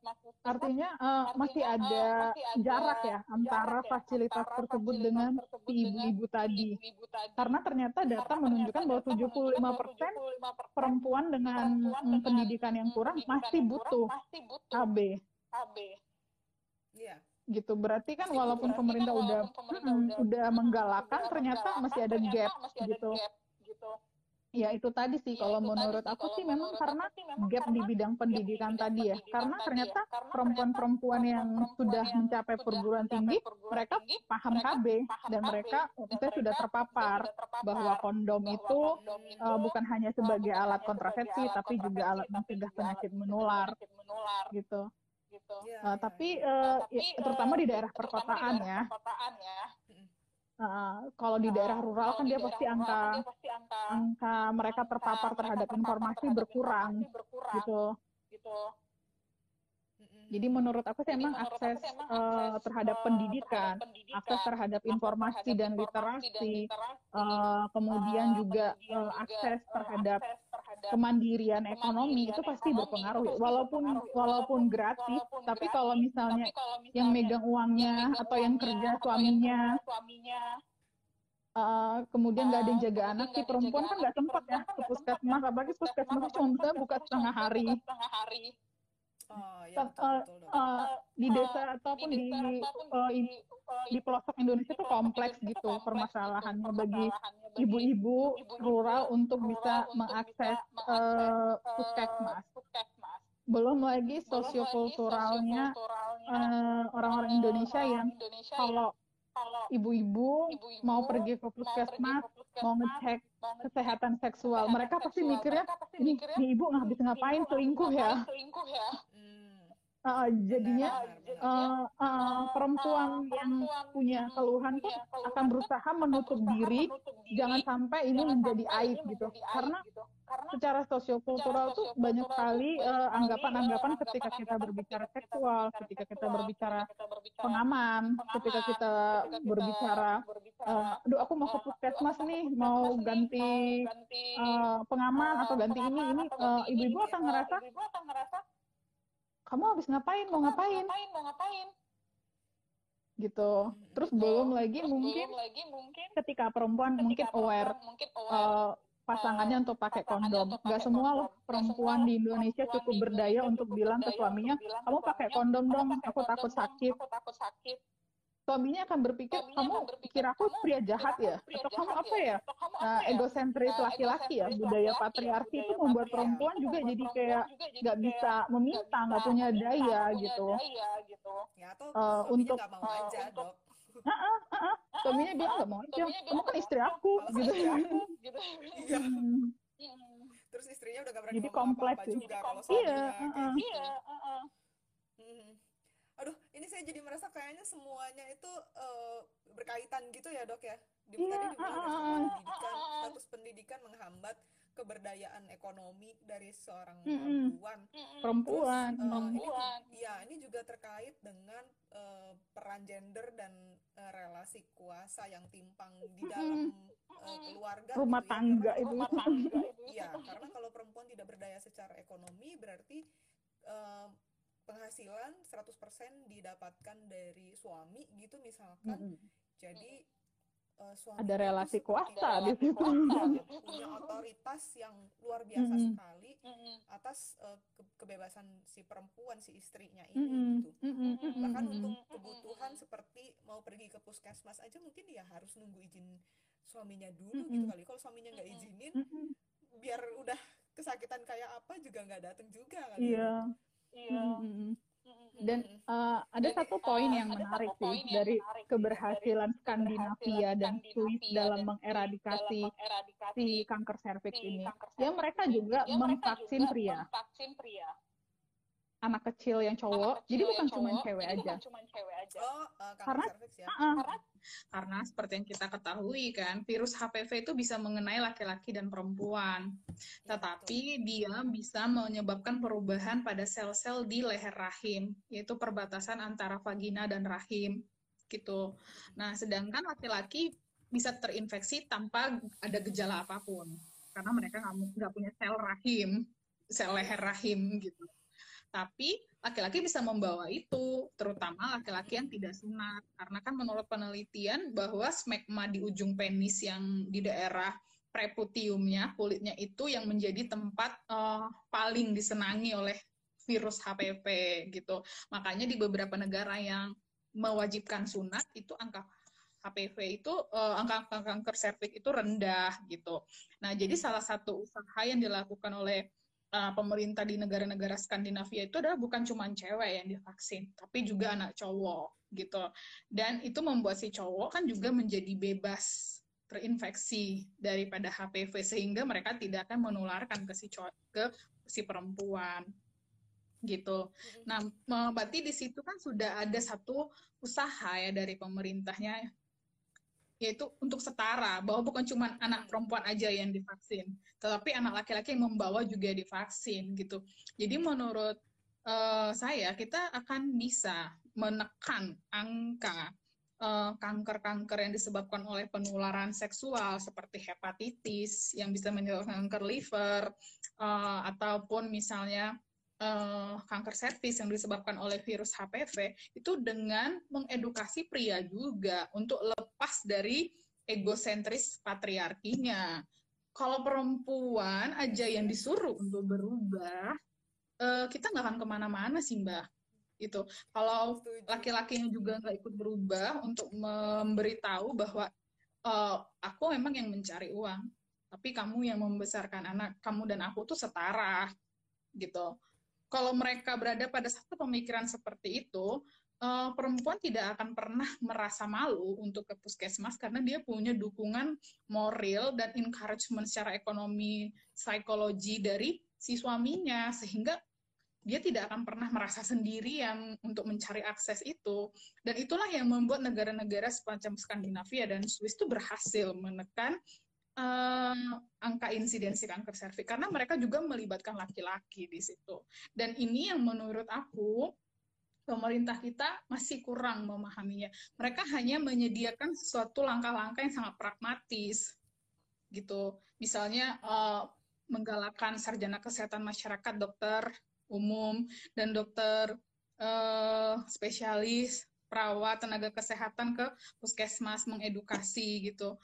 artinya artinya masih ada masih ada jarak ya antara jarak ya fasilitas antara tersebut fasilitas dengan si ibu-ibu tadi. Karena ternyata data Karena menunjukkan ternyata bahwa data menunjukkan bahwa 75% 75% perempuan dengan perempuan dengan pendidikan yang kurang pendidikan masih yang butuh kurang masih butuh KB KB Iya. Gitu. Berarti kan walaupun berarti kan pemerintah udah walaupun pemerintah mm, udah udah menggalakkan udah ternyata masih ada ternyata gap masih ada gitu. gap gitu. Ya itu tadi sih Ya kalau itu tadi menurut sih aku kalau sih memang karena gap di bidang pendidikan tadi ya. Karena tadi ya. ternyata Karena ternyata perempuan-perempuan yang sudah mencapai perguruan tinggi mereka paham KB dan mereka maksudnya sudah mereka terpapar sudah terpapar bahwa kondom itu itu uh, bukan hanya uh, sebagai alat kontrasepsi tapi juga alat mencegah penyakit menular gitu. Gitu. Iya, Uh, iya, tapi. Uh, tapi ya, terutama uh, di daerah terutama di perkotaan daerah ya. perkotaan ya. Uh, kalau di Uh, daerah rural kalau kan di dia daerah pasti rural angka kan dia pasti angka angka mereka angka terpapar mereka terhadap terpapar informasi terhadap berkurang informasi berkurang gitu. gitu. Jadi menurut aku sih emang akses uh, terhadap pendidikan, akses terhadap informasi dan literasi, uh, kemudian juga uh, akses terhadap kemandirian ekonomi itu pasti berpengaruh. Walaupun walaupun gratis, tapi kalau misalnya yang megang uangnya atau yang kerja suaminya. Uh, kemudian nggak ada yang jaga anak, si perempuan kan nggak sempat ya ke puskesmas, apalagi puskesmas cuma bisa buka setengah hari. Oh, ya, betul, betul, uh, di desa ataupun di uh, di, di pelosok Indonesia itu kompleks gitu permasalahannya bagi ibu-ibu rural untuk bisa mengakses uh, puskesmas. Belum lagi sosiokulturalnya orang-orang Indonesia yang kalau ibu-ibu mau pergi ke puskesmas, mau ngecek kesehatan seksual, mereka pasti mikirnya ini, ibu nggak habis ngapain selingkuh ya. Uh, jadinya uh, uh, perempuan yang punya keluhan pun akan berusaha menutup diri, jangan sampai ini menjadi aib gitu. Karena secara sosiokultural tuh banyak sekali anggapan-anggapan uh, ketika kita berbicara seksual, ketika kita berbicara pengaman, ketika kita berbicara, uh, aduh aku mau ke puskesmas nih, mau ganti uh, pengaman atau ganti ini, ini ibu-ibu uh, akan ngerasa kamu habis ngapain? Mau ngapain? mau ngapain? Gitu. Terus gitu. belum lagi terus mungkin belum lagi mungkin ketika perempuan ketika mungkin aware, mungkin aware uh, pasangannya untuk pakai kondom. nggak semua loh perempuan di Indonesia cukup berdaya untuk bilang ke suaminya kamu pakai kondom dong aku takut sakit suaminya akan berpikir suaminya kamu akan berpikir, kira aku pria jahat ya? atau kamu apa ya, nah, egosentris laki-laki ya budaya patriarki itu membuat perempuan juga jadi kayak nggak bisa meminta nggak punya daya gitu. ya, uh, untuk mau aja, dok. Uh, uh, uh, uh. suaminya bilang nggak mau aja. Kamu kan istri aku gitu. gitu. Iya. Terus istrinya udah gak berani jadi kompleks juga kalau iya, uh, uh. iya uh, uh. Hmm aduh ini saya jadi merasa kayaknya semuanya itu uh, berkaitan gitu ya dok ya. Di yeah. tadi dibilang uh, pendidikan status pendidikan menghambat keberdayaan ekonomi dari seorang mm -hmm. perempuan perempuan Terus, uh, perempuan. ini, ya ini juga terkait dengan uh, peran gender dan uh, relasi kuasa yang timpang di dalam uh, keluarga rumah gitu ya. tangga itu. Rumah tangga itu ya karena kalau perempuan tidak berdaya secara ekonomi berarti uh, penghasilan 100% didapatkan dari suami gitu misalkan. Mm -hmm. Jadi uh, suami ada relasi kuasa di situ. punya otoritas yang luar biasa mm -hmm. sekali mm -hmm. atas uh, ke kebebasan si perempuan si istrinya ini mm -hmm. gitu. Mm -hmm. Bahkan untuk kebutuhan seperti mau pergi ke puskesmas aja mungkin ya harus nunggu izin suaminya dulu mm -hmm. gitu kali. Kalau suaminya nggak izinin, mm -hmm. biar udah kesakitan kayak apa juga nggak datang juga kali. Iya. Iya. Dan uh, ada satu poin yang menarik sih yang dari menarik keberhasilan Skandinavia dan Swiss dalam mengeradikasi si kanker serviks ini. Ya mereka juga memvaksin pria anak kecil yang cowok. Kecil jadi bukan cuma cewek aja. Oh, uh, karena ya. uh, karena karena seperti yang kita ketahui kan, virus HPV itu bisa mengenai laki-laki dan perempuan. Tetapi dia bisa menyebabkan perubahan pada sel-sel di leher rahim, yaitu perbatasan antara vagina dan rahim gitu. Nah, sedangkan laki-laki bisa terinfeksi tanpa ada gejala apa pun karena mereka nggak punya sel rahim, sel leher rahim gitu. Tapi laki-laki bisa membawa itu, terutama laki-laki yang tidak sunat. Karena kan menurut penelitian bahwa smegma di ujung penis yang di daerah preputiumnya, kulitnya itu yang menjadi tempat uh, paling disenangi oleh virus HPV gitu. Makanya di beberapa negara yang mewajibkan sunat itu angka HPV itu uh, angka, angka kanker serviks itu rendah gitu. Nah, jadi salah satu usaha yang dilakukan oleh uh, pemerintah di negara-negara Skandinavia itu adalah bukan cuma cewek yang divaksin, tapi juga anak cowok gitu. Dan itu membuat si cowok kan juga menjadi bebas terinfeksi daripada HPV sehingga mereka tidak akan menularkan ke si cowok ke si perempuan gitu. Nah, berarti di situ kan sudah ada satu usaha ya dari pemerintahnya yaitu untuk setara bahwa bukan cuma anak perempuan aja yang divaksin, tetapi anak laki-laki yang membawa juga divaksin gitu. Jadi menurut uh, saya kita akan bisa menekan angka uh, kanker-kanker yang disebabkan oleh penularan seksual seperti hepatitis yang bisa menyebabkan kanker liver uh, ataupun misalnya uh, kanker servis yang disebabkan oleh virus HPV itu dengan mengedukasi pria juga untuk lepas dari egosentris patriarkinya. Kalau perempuan aja yang disuruh untuk berubah, uh, kita nggak akan ke mana-mana sih mbak. Itu kalau laki-lakinya juga nggak ikut berubah untuk memberitahu bahwa uh, aku memang yang mencari uang, tapi kamu yang membesarkan anak kamu dan aku tuh setara gitu kalau mereka berada pada satu pemikiran seperti itu, uh, perempuan tidak akan pernah merasa malu untuk ke puskesmas karena dia punya dukungan moral dan encouragement secara ekonomi, psikologi dari si suaminya, sehingga dia tidak akan pernah merasa sendirian untuk mencari akses itu. Dan itulah yang membuat negara-negara semacam Skandinavia dan Swiss itu berhasil menekan uh, angka insidensi kanker serviks karena mereka juga melibatkan laki-laki di situ. Dan ini yang menurut aku pemerintah kita masih kurang memahaminya. Mereka hanya menyediakan suatu langkah-langkah yang sangat pragmatis gitu. Misalnya uh, menggalakkan sarjana kesehatan masyarakat, dokter umum dan dokter uh, spesialis, perawat, tenaga kesehatan ke puskesmas mengedukasi gitu.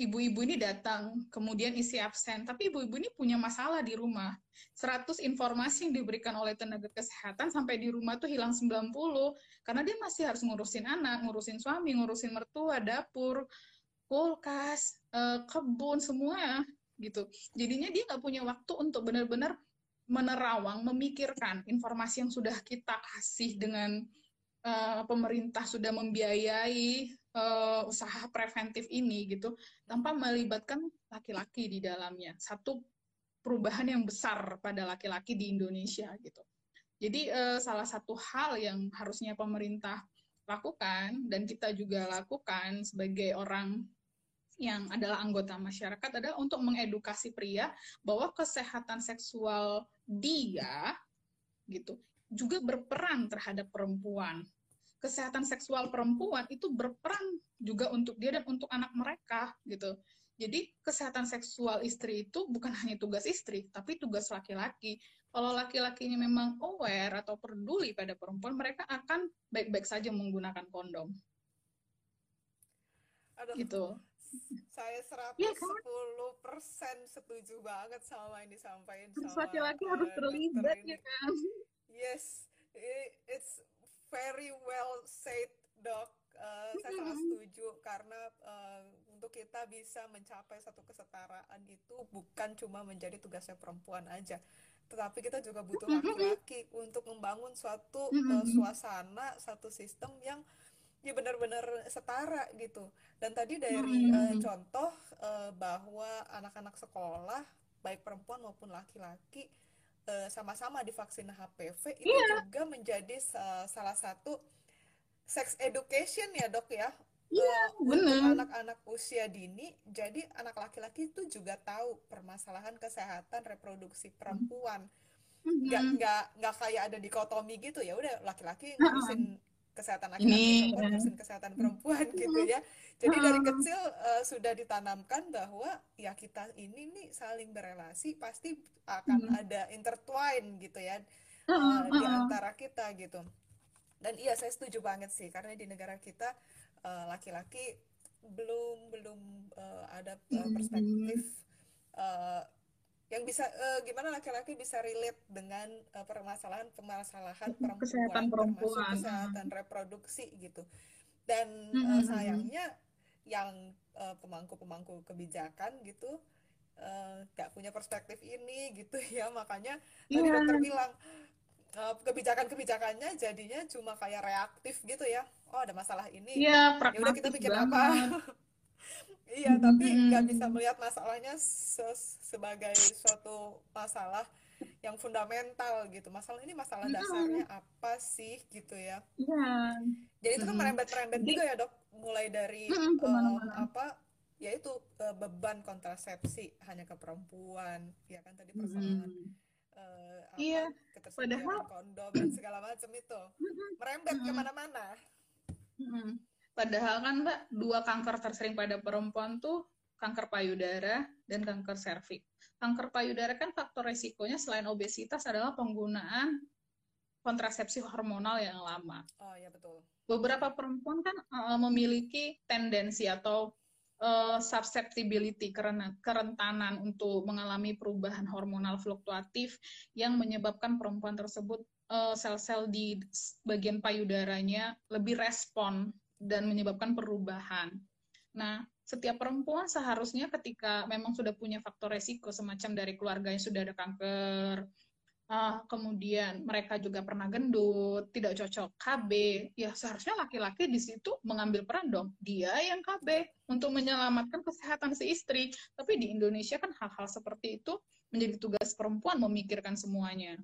Ibu-ibu ini datang, kemudian isi absen, tapi ibu-ibu ini punya masalah di rumah. 100 informasi yang diberikan oleh tenaga kesehatan sampai di rumah tuh hilang 90, karena dia masih harus ngurusin anak, ngurusin suami, ngurusin mertua, dapur, kulkas, eh, kebun, semua gitu. Jadinya dia nggak punya waktu untuk benar-benar menerawang, memikirkan informasi yang sudah kita kasih dengan uh, pemerintah sudah membiayai uh, usaha preventif ini gitu tanpa melibatkan laki-laki di dalamnya. Satu perubahan yang besar pada laki-laki di Indonesia gitu. Jadi uh, salah satu hal yang harusnya pemerintah lakukan dan kita juga lakukan sebagai orang yang adalah anggota masyarakat adalah untuk mengedukasi pria bahwa kesehatan seksual dia gitu juga berperan terhadap perempuan kesehatan seksual perempuan itu berperan juga untuk dia dan untuk anak mereka gitu. Jadi kesehatan seksual istri itu bukan hanya tugas istri, tapi tugas laki-laki. Kalau laki-lakinya memang aware atau peduli pada perempuan, mereka akan baik-baik saja menggunakan kondom. Aduh, gitu. Saya 110% ya, kan? setuju banget sama yang disampaikan sama laki-laki harus terlibat ya kan. Yes, it's very well said dok. Uh, saya sangat setuju karena uh, untuk kita bisa mencapai satu kesetaraan itu bukan cuma menjadi tugasnya perempuan aja. Tetapi kita juga butuh laki-laki untuk membangun suatu uh, suasana satu sistem yang ya benar-benar setara gitu. Dan tadi dari uh, contoh uh, bahwa anak-anak sekolah baik perempuan maupun laki-laki Eh, sama-sama divaksin HPV itu yeah. juga menjadi uh, salah satu sex education ya dok ya. Yeah, uh, untuk anak-anak usia dini jadi anak laki-laki itu juga tahu permasalahan kesehatan reproduksi perempuan. Nggak mm-hmm. nggak nggak kayak ada dikotomi gitu ya udah laki-laki ngurusin kesehatan laki-laki perempuan kesehatan perempuan gitu ya jadi dari kecil uh, sudah ditanamkan bahwa ya kita ini nih saling berelasi pasti akan hmm. ada intertwine gitu ya uh, di antara kita gitu. Dan iya saya setuju banget sih karena di negara kita uh, laki-laki belum belum uh, ada uh, perspektif uh, yang bisa uh, gimana laki-laki bisa relate dengan uh, permasalahan permasalahan perempuan, kesehatan perempuan, kesehatan reproduksi gitu. Dan uh, sayangnya yang uh, pemangku-pemangku kebijakan gitu nggak uh, punya perspektif ini gitu ya makanya yeah. tadi iya. dokter bilang uh, kebijakan-kebijakannya jadinya cuma kayak reaktif gitu ya oh ada masalah ini yeah, ya udah kita bikin banget. apa iya tapi nggak bisa melihat masalahnya se sebagai suatu masalah yang fundamental gitu. Masalah ini masalah dasarnya apa sih gitu ya? Iya. Jadi itu kan merembet merembet juga ya dok. Mulai dari uh, apa yaitu uh, beban kontrasepsi hanya ke perempuan ya kan tadi persoalan uh, iya. Padahal, kondom dan segala macam itu. Merembet ke mana-mana. Padahal kan Mbak, dua kanker tersering pada perempuan tuh kanker payudara dan kanker serviks. Kanker payudara kan faktor resikonya selain obesitas adalah penggunaan kontrasepsi hormonal yang lama. Oh ya betul. Beberapa perempuan kan uh, memiliki tendensi atau uh, susceptibility karena kerentanan untuk mengalami perubahan hormonal fluktuatif yang menyebabkan perempuan tersebut sel-sel uh, di bagian payudaranya lebih respon dan menyebabkan perubahan. Nah, setiap perempuan seharusnya ketika memang sudah punya faktor resiko semacam dari keluarga yang sudah ada kanker, uh, kemudian mereka juga pernah gendut, tidak cocok KB, ya seharusnya laki-laki di situ mengambil peran dong. Dia yang KB untuk menyelamatkan kesehatan si istri. Tapi di Indonesia kan hal-hal seperti itu menjadi tugas perempuan memikirkan semuanya.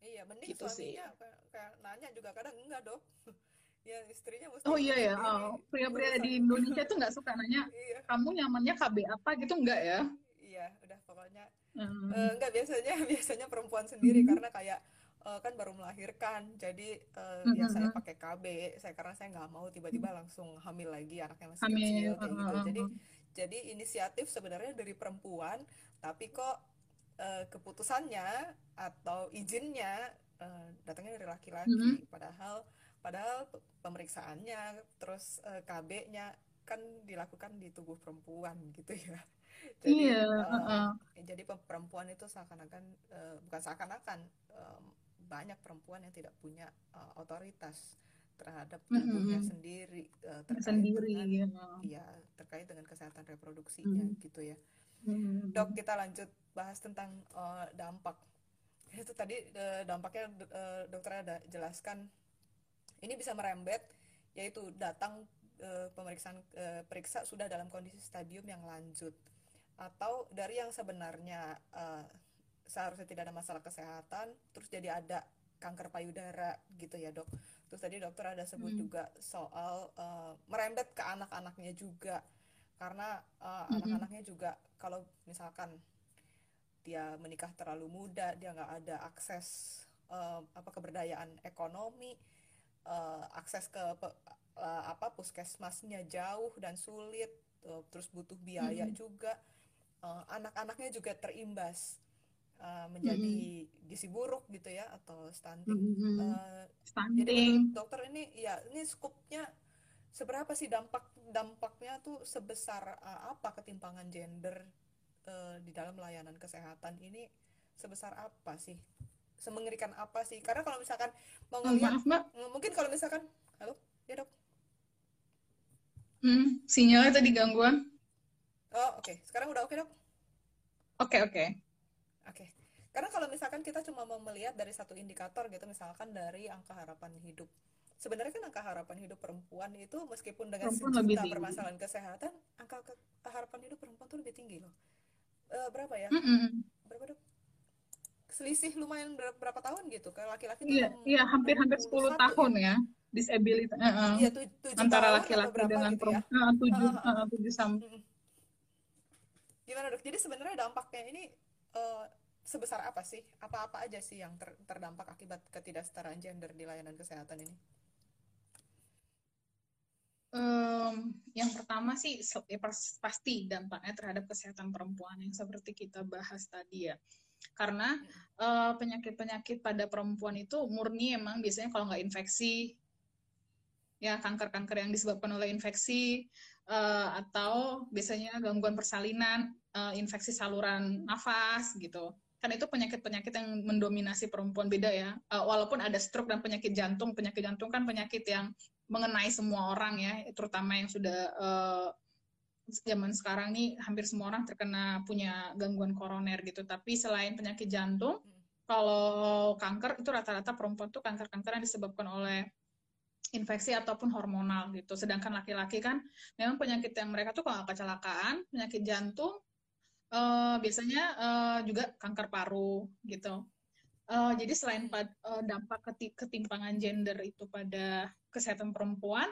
Iya, mending gitu suaminya sih. kayak nanya juga kadang enggak dok ya istrinya mesti oh iya ya oh, pria-pria di Indonesia tuh nggak suka nanya iya. kamu nyamannya KB apa gitu enggak ya iya udah pokoknya hmm. uh, enggak biasanya biasanya perempuan sendiri hmm. karena kayak uh, kan baru melahirkan jadi uh, hmm. ya saya pakai KB saya karena saya nggak mau tiba-tiba langsung hamil lagi anaknya masih hamil. kecil kayak gitu jadi jadi inisiatif sebenarnya dari perempuan tapi kok uh, keputusannya atau izinnya uh, datangnya dari laki-laki hmm. padahal padahal pemeriksaannya terus uh, eh, KB-nya kan dilakukan di tubuh perempuan gitu ya jadi iya, uh, uh. jadi perempuan itu seakan-akan uh, bukan seakan-akan uh, banyak perempuan yang tidak punya uh, otoritas terhadap tubuhnya mm -hmm. sendiri uh, terkait sendiri dengan, ya. ya terkait dengan kesehatan reproduksinya mm -hmm. gitu ya mm -hmm. dok kita lanjut bahas tentang uh, dampak itu tadi uh, dampaknya uh, dokter ada jelaskan ini bisa merembet yaitu datang e, pemeriksaan e, periksa sudah dalam kondisi stadium yang lanjut atau dari yang sebenarnya e, seharusnya tidak ada masalah kesehatan terus jadi ada kanker payudara gitu ya dok terus tadi dokter ada sebut hmm. juga soal e, merembet ke anak-anaknya juga karena uh, hmm. anak-anaknya juga kalau misalkan dia menikah terlalu muda dia nggak ada akses uh, apa keberdayaan ekonomi uh, akses ke uh, apa puskesmasnya jauh dan sulit uh, terus butuh biaya mm -hmm. juga uh, anak-anaknya juga terimbas uh, menjadi mm -hmm. gizi buruk gitu ya atau stunting. Mm -hmm. uh, stunting. Jadi dokter ini ya ini skupnya seberapa sih dampak dampaknya tuh sebesar uh, apa ketimpangan gender uh, di dalam layanan kesehatan ini sebesar apa sih? Semengerikan apa sih karena kalau misalkan mau ngeliat Maaf, mbak. mungkin kalau misalkan halo ya dok hmm, sinyalnya tadi gangguan oh oke okay. sekarang udah oke okay, dok oke okay, oke okay. oke okay. karena kalau misalkan kita cuma mau melihat dari satu indikator gitu misalkan dari angka harapan hidup sebenarnya kan angka harapan hidup perempuan itu meskipun dengan perempuan sejuta permasalahan kesehatan angka harapan hidup perempuan tuh lebih tinggi loh uh, berapa ya mm -mm. berapa dok selisih lumayan berapa, tahun gitu kalau laki-laki iya iya hampir hampir 10 tahun ya, ya disability uh, uh, iya, antara laki-laki dengan gitu ya? perempuan. Tujuh uh, tujuh sampai gimana dok? Jadi sebenarnya dampaknya ini uh, sebesar apa sih? Apa-apa aja sih yang ter, terdampak akibat ketidaksetaraan gender di layanan kesehatan ini? Um, yang pertama sih ya pasti dampaknya terhadap kesehatan perempuan yang seperti kita bahas tadi ya karena uh, penyakit-penyakit pada perempuan itu murni emang biasanya kalau nggak infeksi ya kanker-kanker yang disebabkan oleh infeksi uh, atau biasanya gangguan persalinan, uh, infeksi saluran nafas gitu. Kan itu penyakit-penyakit yang mendominasi perempuan beda ya. Uh, walaupun ada stroke dan penyakit jantung, penyakit jantung kan penyakit yang mengenai semua orang ya, terutama yang sudah uh, zaman sekarang nih hampir semua orang terkena punya gangguan koroner gitu. Tapi selain penyakit jantung, hmm. kalau kanker itu rata-rata perempuan tuh kanker-kanker yang disebabkan oleh infeksi ataupun hormonal gitu. Sedangkan laki-laki kan memang penyakit yang mereka tuh kalau kecelakaan, penyakit jantung, uh, biasanya uh, juga kanker paru gitu. Uh, jadi selain pad, uh, dampak ketimpangan gender itu pada kesehatan perempuan,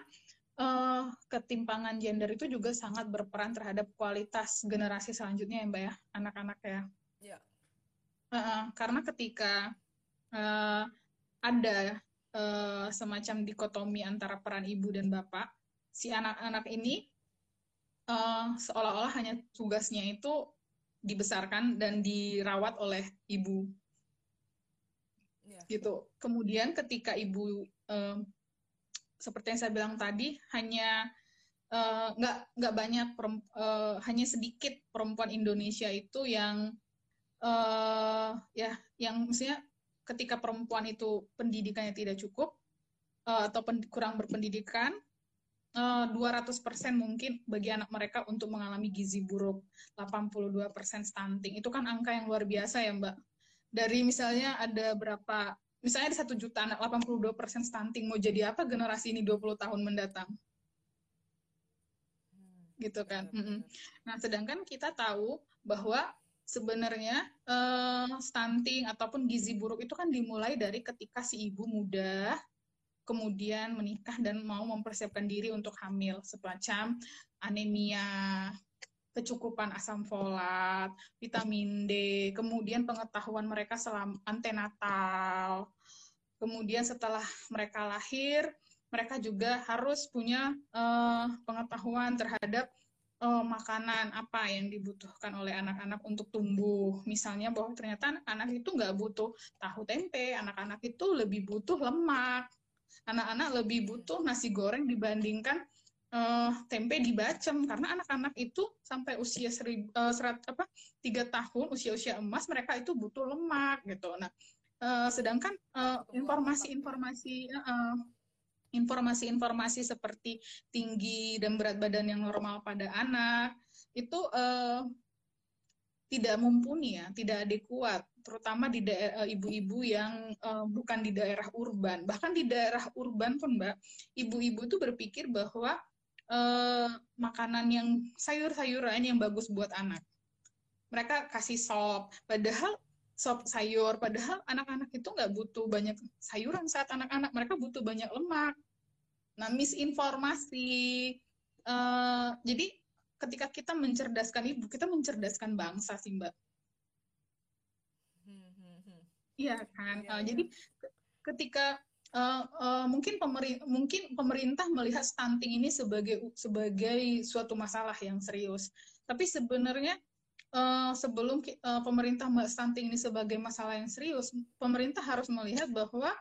uh, ketimpangan gender itu juga sangat berperan terhadap kualitas generasi selanjutnya ya mbak ya anak-anak ya. Ya. Uh, karena ketika uh, ada uh, semacam dikotomi antara peran ibu dan bapak, si anak-anak ini uh, seolah-olah hanya tugasnya itu dibesarkan dan dirawat oleh ibu, yeah. gitu. Kemudian ketika ibu uh, seperti yang saya bilang tadi hanya nggak uh, nggak banyak uh, hanya sedikit perempuan Indonesia itu yang uh, ya yang maksudnya ketika perempuan itu pendidikannya tidak cukup uh, atau pen, kurang berpendidikan uh, 200% mungkin bagi anak mereka untuk mengalami gizi buruk 82% stunting. Itu kan angka yang luar biasa ya Mbak. Dari misalnya ada berapa misalnya ada satu juta anak 82% stunting mau jadi apa generasi ini 20 tahun mendatang hmm, gitu kan. Nah, sedangkan kita tahu bahwa sebenarnya uh, stunting ataupun gizi buruk itu kan dimulai dari ketika si ibu muda kemudian menikah dan mau mempersiapkan diri untuk hamil semacam anemia kecukupan asam folat, vitamin D, kemudian pengetahuan mereka selama antenatal. Kemudian setelah mereka lahir, mereka juga harus punya uh, pengetahuan terhadap uh, makanan apa yang dibutuhkan oleh anak-anak untuk tumbuh. Misalnya bahwa ternyata anak-anak itu nggak butuh tahu tempe, anak-anak itu lebih butuh lemak. Anak-anak lebih butuh nasi goreng dibandingkan uh, tempe dibacem karena anak-anak itu sampai usia seri, uh, serat apa tiga tahun usia-usia emas mereka itu butuh lemak gitu. Nah, uh, sedangkan informasi-informasi uh, informasi-informasi seperti tinggi dan berat badan yang normal pada anak itu uh, tidak mumpuni ya, tidak adekuat, terutama di ibu-ibu yang uh, bukan di daerah urban. Bahkan di daerah urban pun, Mbak, ibu-ibu itu berpikir bahwa uh, makanan yang sayur-sayuran yang bagus buat anak. Mereka kasih sop, padahal sop sayur. Padahal anak-anak itu nggak butuh banyak sayuran saat anak-anak. Mereka butuh banyak lemak. Nah, misinformasi. Uh, jadi ketika kita mencerdaskan ibu, kita mencerdaskan bangsa sih, Mbak. Hmm, hmm, hmm. Iya kan. Ya, uh, ya. Jadi ketika uh, uh, mungkin pemerintah mungkin pemerintah melihat stunting ini sebagai sebagai suatu masalah yang serius. Tapi sebenarnya uh, sebelum uh, pemerintah melihat stunting ini sebagai masalah yang serius, pemerintah harus melihat bahwa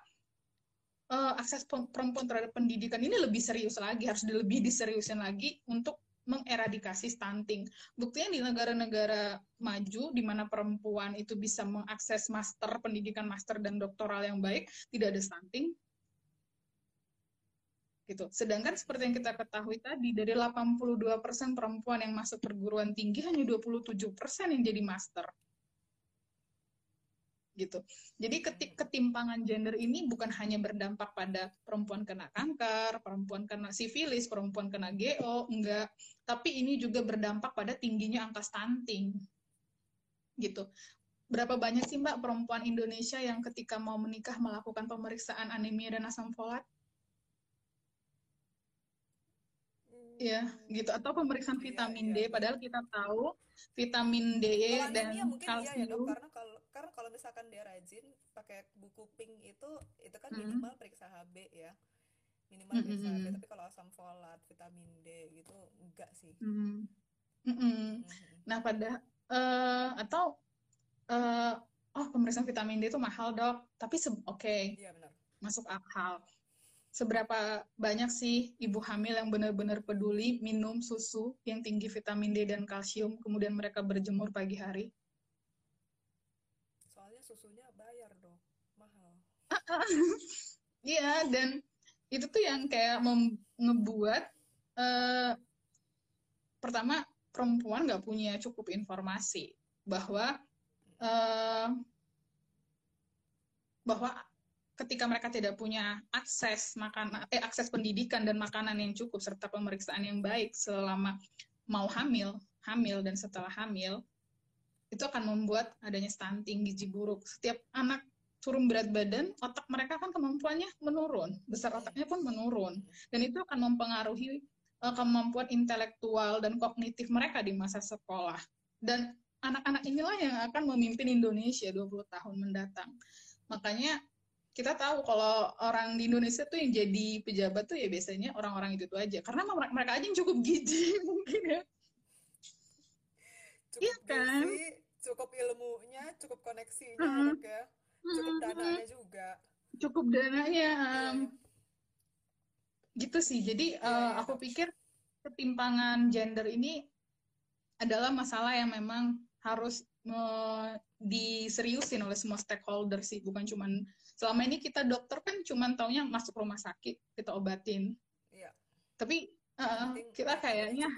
uh, akses perempuan terhadap pendidikan ini lebih serius lagi, harus lebih diseriusin lagi untuk mengeradikasi stunting. Buktinya di negara-negara maju di mana perempuan itu bisa mengakses master, pendidikan master dan doktoral yang baik, tidak ada stunting, gitu. Sedangkan seperti yang kita ketahui tadi dari 82% perempuan yang masuk perguruan tinggi hanya 27% yang jadi master. Gitu. Jadi ketik ketimpangan gender ini bukan hanya berdampak pada perempuan kena kanker, perempuan kena sifilis, perempuan kena GO, enggak, tapi ini juga berdampak pada tingginya angka stunting. Gitu berapa banyak sih Mbak perempuan Indonesia yang ketika mau menikah melakukan pemeriksaan anemia dan asam folat? Iya, gitu. Atau pemeriksaan iya, vitamin iya, D, iya. padahal kita tahu vitamin D kalau dan kalsium. Iya ya, dok, karena kalau karena kalau misalkan dia rajin pakai buku pink itu itu kan minimal hmm. periksa HB ya. Minimal hmm. periksa HB, tapi kalau asam folat, vitamin D gitu enggak sih. Hmm. Hmm. Hmm. Nah, pada uh, atau uh, oh pemeriksaan vitamin D itu mahal, Dok. Tapi oke. Okay. Iya, benar. Masuk akal seberapa banyak sih ibu hamil yang benar-benar peduli minum susu yang tinggi vitamin D dan kalsium, kemudian mereka berjemur pagi hari? Soalnya susunya bayar dong, mahal. Iya, dan itu tuh yang kayak ngebuat uh, pertama perempuan nggak punya cukup informasi bahwa uh, bahwa ketika mereka tidak punya akses makanan eh akses pendidikan dan makanan yang cukup serta pemeriksaan yang baik selama mau hamil, hamil dan setelah hamil itu akan membuat adanya stunting gizi buruk. Setiap anak turun berat badan, otak mereka kan kemampuannya menurun, besar otaknya pun menurun dan itu akan mempengaruhi uh, kemampuan intelektual dan kognitif mereka di masa sekolah. Dan anak-anak inilah yang akan memimpin Indonesia 20 tahun mendatang. Makanya kita tahu kalau orang di Indonesia tuh yang jadi pejabat tuh ya biasanya orang-orang itu tuh aja. Karena mereka aja yang cukup gizi mungkin ya. Cukup iya kan? Gizi, cukup ilmunya, cukup koneksinya -huh. ya. Cukup dananya juga. Cukup dananya. Um, gitu sih. Jadi uh, aku pikir ketimpangan gender ini adalah masalah yang memang harus uh, diseriusin oleh semua stakeholder sih, bukan cuman selama ini kita dokter kan cuman taunya masuk rumah sakit kita obatin. Iya. Tapi uh, kita kayaknya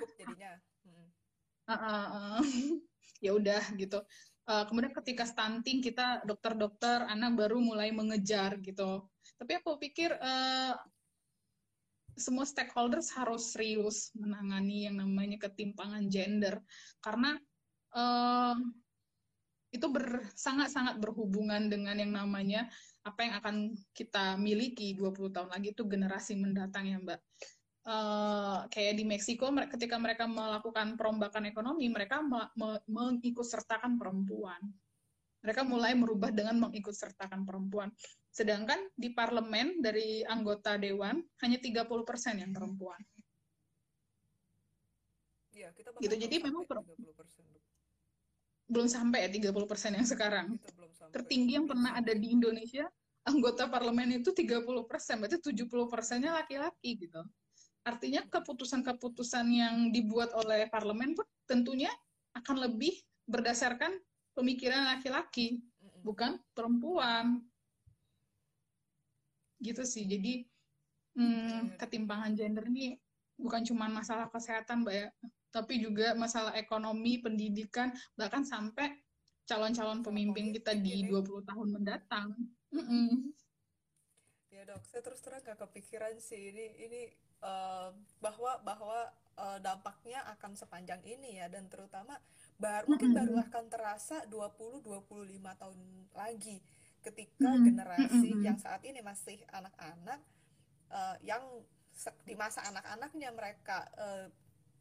Uh, uh, uh, ya udah gitu. Uh, kemudian ketika stunting kita dokter-dokter anak baru mulai mengejar gitu. Tapi aku pikir uh, semua stakeholders harus serius menangani yang namanya ketimpangan gender karena uh, itu ber, sangat-sangat berhubungan dengan yang namanya apa yang akan kita miliki 20 tahun lagi itu generasi mendatang ya Mbak. Uh, kayak di Meksiko ketika mereka melakukan perombakan ekonomi mereka me me mengikutsertakan perempuan. Mereka mulai merubah dengan mengikutsertakan perempuan. Sedangkan di parlemen dari anggota dewan hanya 30% yang perempuan. Ya, kita gitu. Jadi memang 30% belum sampai ya 30 persen yang sekarang. Tertinggi yang pernah ada di Indonesia, anggota parlemen itu 30 persen, berarti 70 persennya laki-laki gitu. Artinya keputusan-keputusan yang dibuat oleh parlemen pun tentunya akan lebih berdasarkan pemikiran laki-laki, bukan perempuan. Gitu sih, jadi hmm, ketimpangan gender ini bukan cuma masalah kesehatan, Mbak ya, tapi juga masalah ekonomi, pendidikan, bahkan sampai calon-calon pemimpin kita di 20 tahun mendatang. Mm -mm. Ya dok, saya terus terang gak kepikiran sih ini ini uh, bahwa bahwa uh, dampaknya akan sepanjang ini ya. Dan terutama baru mungkin baru akan terasa 20 25 tahun lagi ketika generasi yang saat ini masih anak-anak uh, yang di masa anak-anaknya mereka uh,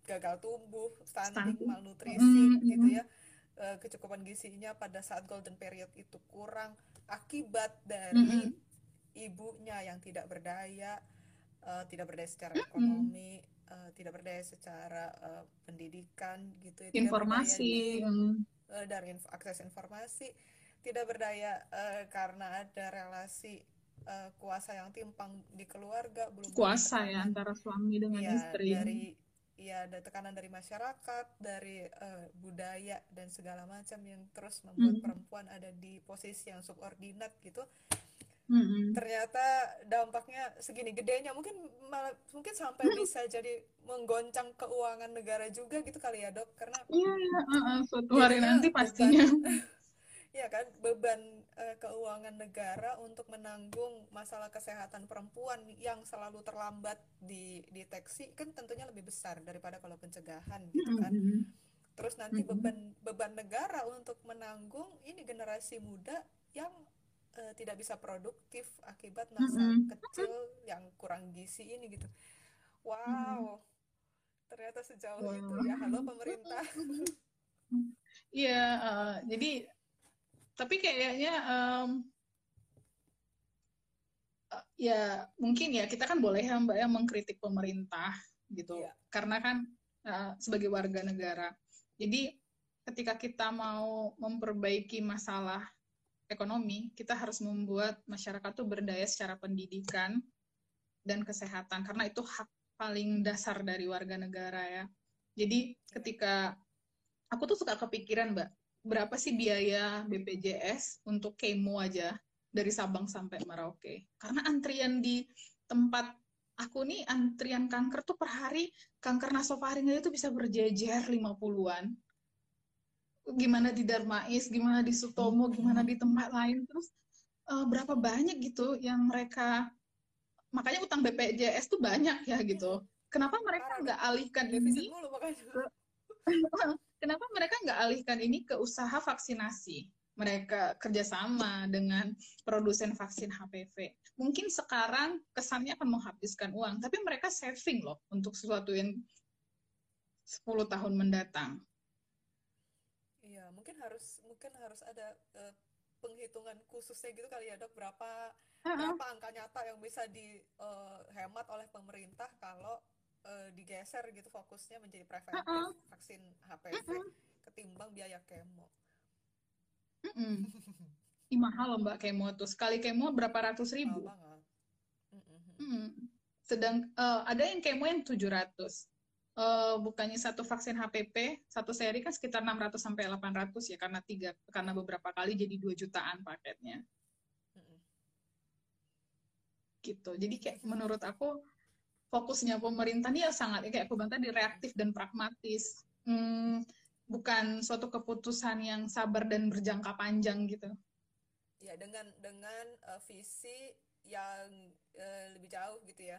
gagal tumbuh, stunting, malnutrisi gitu ya. Uh, kecukupan gizinya pada saat golden period itu kurang akibat dari ibunya yang tidak berdaya, uh, tidak berdaya secara mm -hmm. ekonomi, uh, tidak berdaya secara uh, pendidikan gitu ya. Informasi di, uh, dari inf akses informasi, tidak berdaya uh, karena ada relasi uh, kuasa yang timpang di keluarga belum kuasa ya antara suami dengan ya, istri dari ya ada tekanan dari masyarakat, dari uh, budaya dan segala macam yang terus membuat mm. perempuan ada di posisi yang subordinat gitu. Mm-hmm. Ternyata dampaknya segini gedenya, mungkin malah mungkin sampai bisa jadi menggoncang keuangan negara juga gitu kali ya dok, karena iya, yeah, uh, uh, suatu hari nanti pastinya. ya kan beban uh, keuangan negara untuk menanggung masalah kesehatan perempuan yang selalu terlambat dideteksi kan tentunya lebih besar daripada kalau pencegahan gitu kan. Mm-hmm. Terus nanti mm-hmm. beban beban negara untuk menanggung ini generasi muda yang uh, tidak bisa produktif akibat masa mm-hmm. kecil yang kurang gizi ini gitu. Wow. Mm-hmm. Ternyata sejauh wow. itu ya. Halo pemerintah. Iya, uh, jadi tapi kayaknya um, uh, ya mungkin ya kita kan boleh ya mbak ya mengkritik pemerintah gitu yeah. karena kan uh, sebagai warga negara jadi ketika kita mau memperbaiki masalah ekonomi kita harus membuat masyarakat tuh berdaya secara pendidikan dan kesehatan karena itu hak paling dasar dari warga negara ya jadi iya. ketika aku tuh suka kepikiran mbak berapa sih biaya BPJS untuk kemo aja dari Sabang sampai Merauke? Karena antrian di tempat aku nih antrian kanker tuh per hari kanker nasofaring itu bisa berjejer 50-an. Gimana di Darmais, gimana di Sutomo, gimana di tempat lain terus uh, berapa banyak gitu yang mereka makanya utang BPJS tuh banyak ya gitu. Kenapa mereka nggak alihkan ini kenapa mereka nggak alihkan ini ke usaha vaksinasi? Mereka kerjasama dengan produsen vaksin HPV. Mungkin sekarang kesannya akan menghabiskan uang, tapi mereka saving loh untuk sesuatu yang 10 tahun mendatang. Harus mungkin harus ada uh, penghitungan khususnya gitu kali ya dok berapa Uh-uh. berapa angka nyata yang bisa dihemat oleh pemerintah kalau uh, digeser gitu fokusnya menjadi preventif Uh-uh. vaksin HPV Uh-uh. ketimbang biaya kemo. Ih, mahal loh Mbak kemo tuh. Sekali kemo berapa ratus Mahal ribu. banget. Mm-mm. Mm. Sedang eh, ada yang kemo yang 700. Eh, bukannya satu vaksin HPV, satu seri kan sekitar 600 sampai 800 ya karena tiga karena beberapa kali jadi 2 jutaan paketnya gitu. Jadi kayak menurut aku fokusnya pemerintah ini ya sangat kayak aku tadi reaktif dan pragmatis. Hmm, bukan suatu keputusan yang sabar dan berjangka panjang gitu. Ya dengan dengan uh, visi yang uh, lebih jauh gitu ya.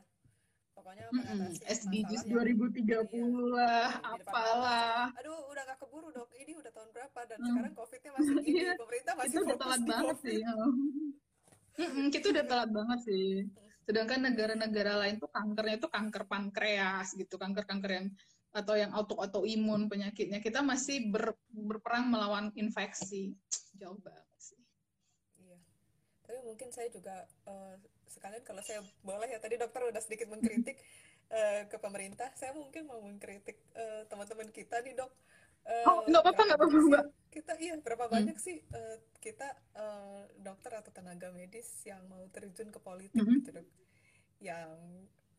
Pokoknya Mm-mm. mengatasi SDGs masalah yang 2030 iya, lah, mata. apalah. Aduh, udah gak keburu dok. Ini udah tahun berapa dan Hmm. sekarang COVID-nya masih gini. Iya, Pemerintah masih Itu udah telat banget COVID. sih. Mm-mm, kita udah telat banget sih. Sedangkan negara-negara lain tuh kankernya tuh kanker pankreas gitu, kanker-kanker yang atau yang auto-autoimun penyakitnya. Kita masih ber- berperang melawan infeksi. Jauh banget sih. Iya. Tapi mungkin saya juga eh, sekalian kalau saya boleh ya tadi dokter udah sedikit mengkritik eh, ke pemerintah, saya mungkin mau mengkritik eh, teman-teman kita nih dok. Eh, Oh, nggak apa-apa, nggak apa-apa, Mbak. kita iya berapa Hmm. banyak sih eh, kita eh, dokter atau tenaga medis yang mau terjun ke politik Mhm. gitu dok, yang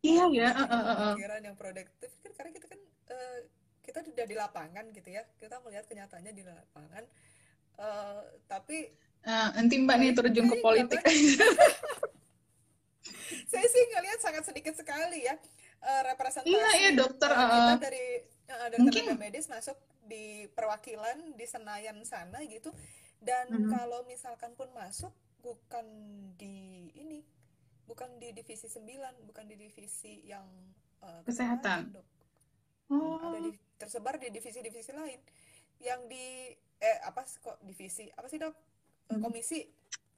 Iya ya, uh, uh, uh, uh. pemikiran yang produktif kan karena kita kan eh, kita sudah di lapangan gitu ya, kita melihat kenyataannya di lapangan. Eh, tapi Nah, nanti Mbak nih terjun ke Tapi politik. saya sih ngelihat sangat sedikit sekali ya eh, representasi Iya, iya dokter. eh, uh, kita uh. dari eh, dari Mungkin- tenaga medis masuk di perwakilan di Senayan sana gitu dan Mhm. kalau misalkan pun masuk bukan di ini bukan di divisi 9 bukan di divisi yang eh, Kesehatan. dok Hmm, ada Oh, di tersebar di divisi-divisi lain yang di eh apa sih kok divisi apa sih dok Eh, Hmm. komisi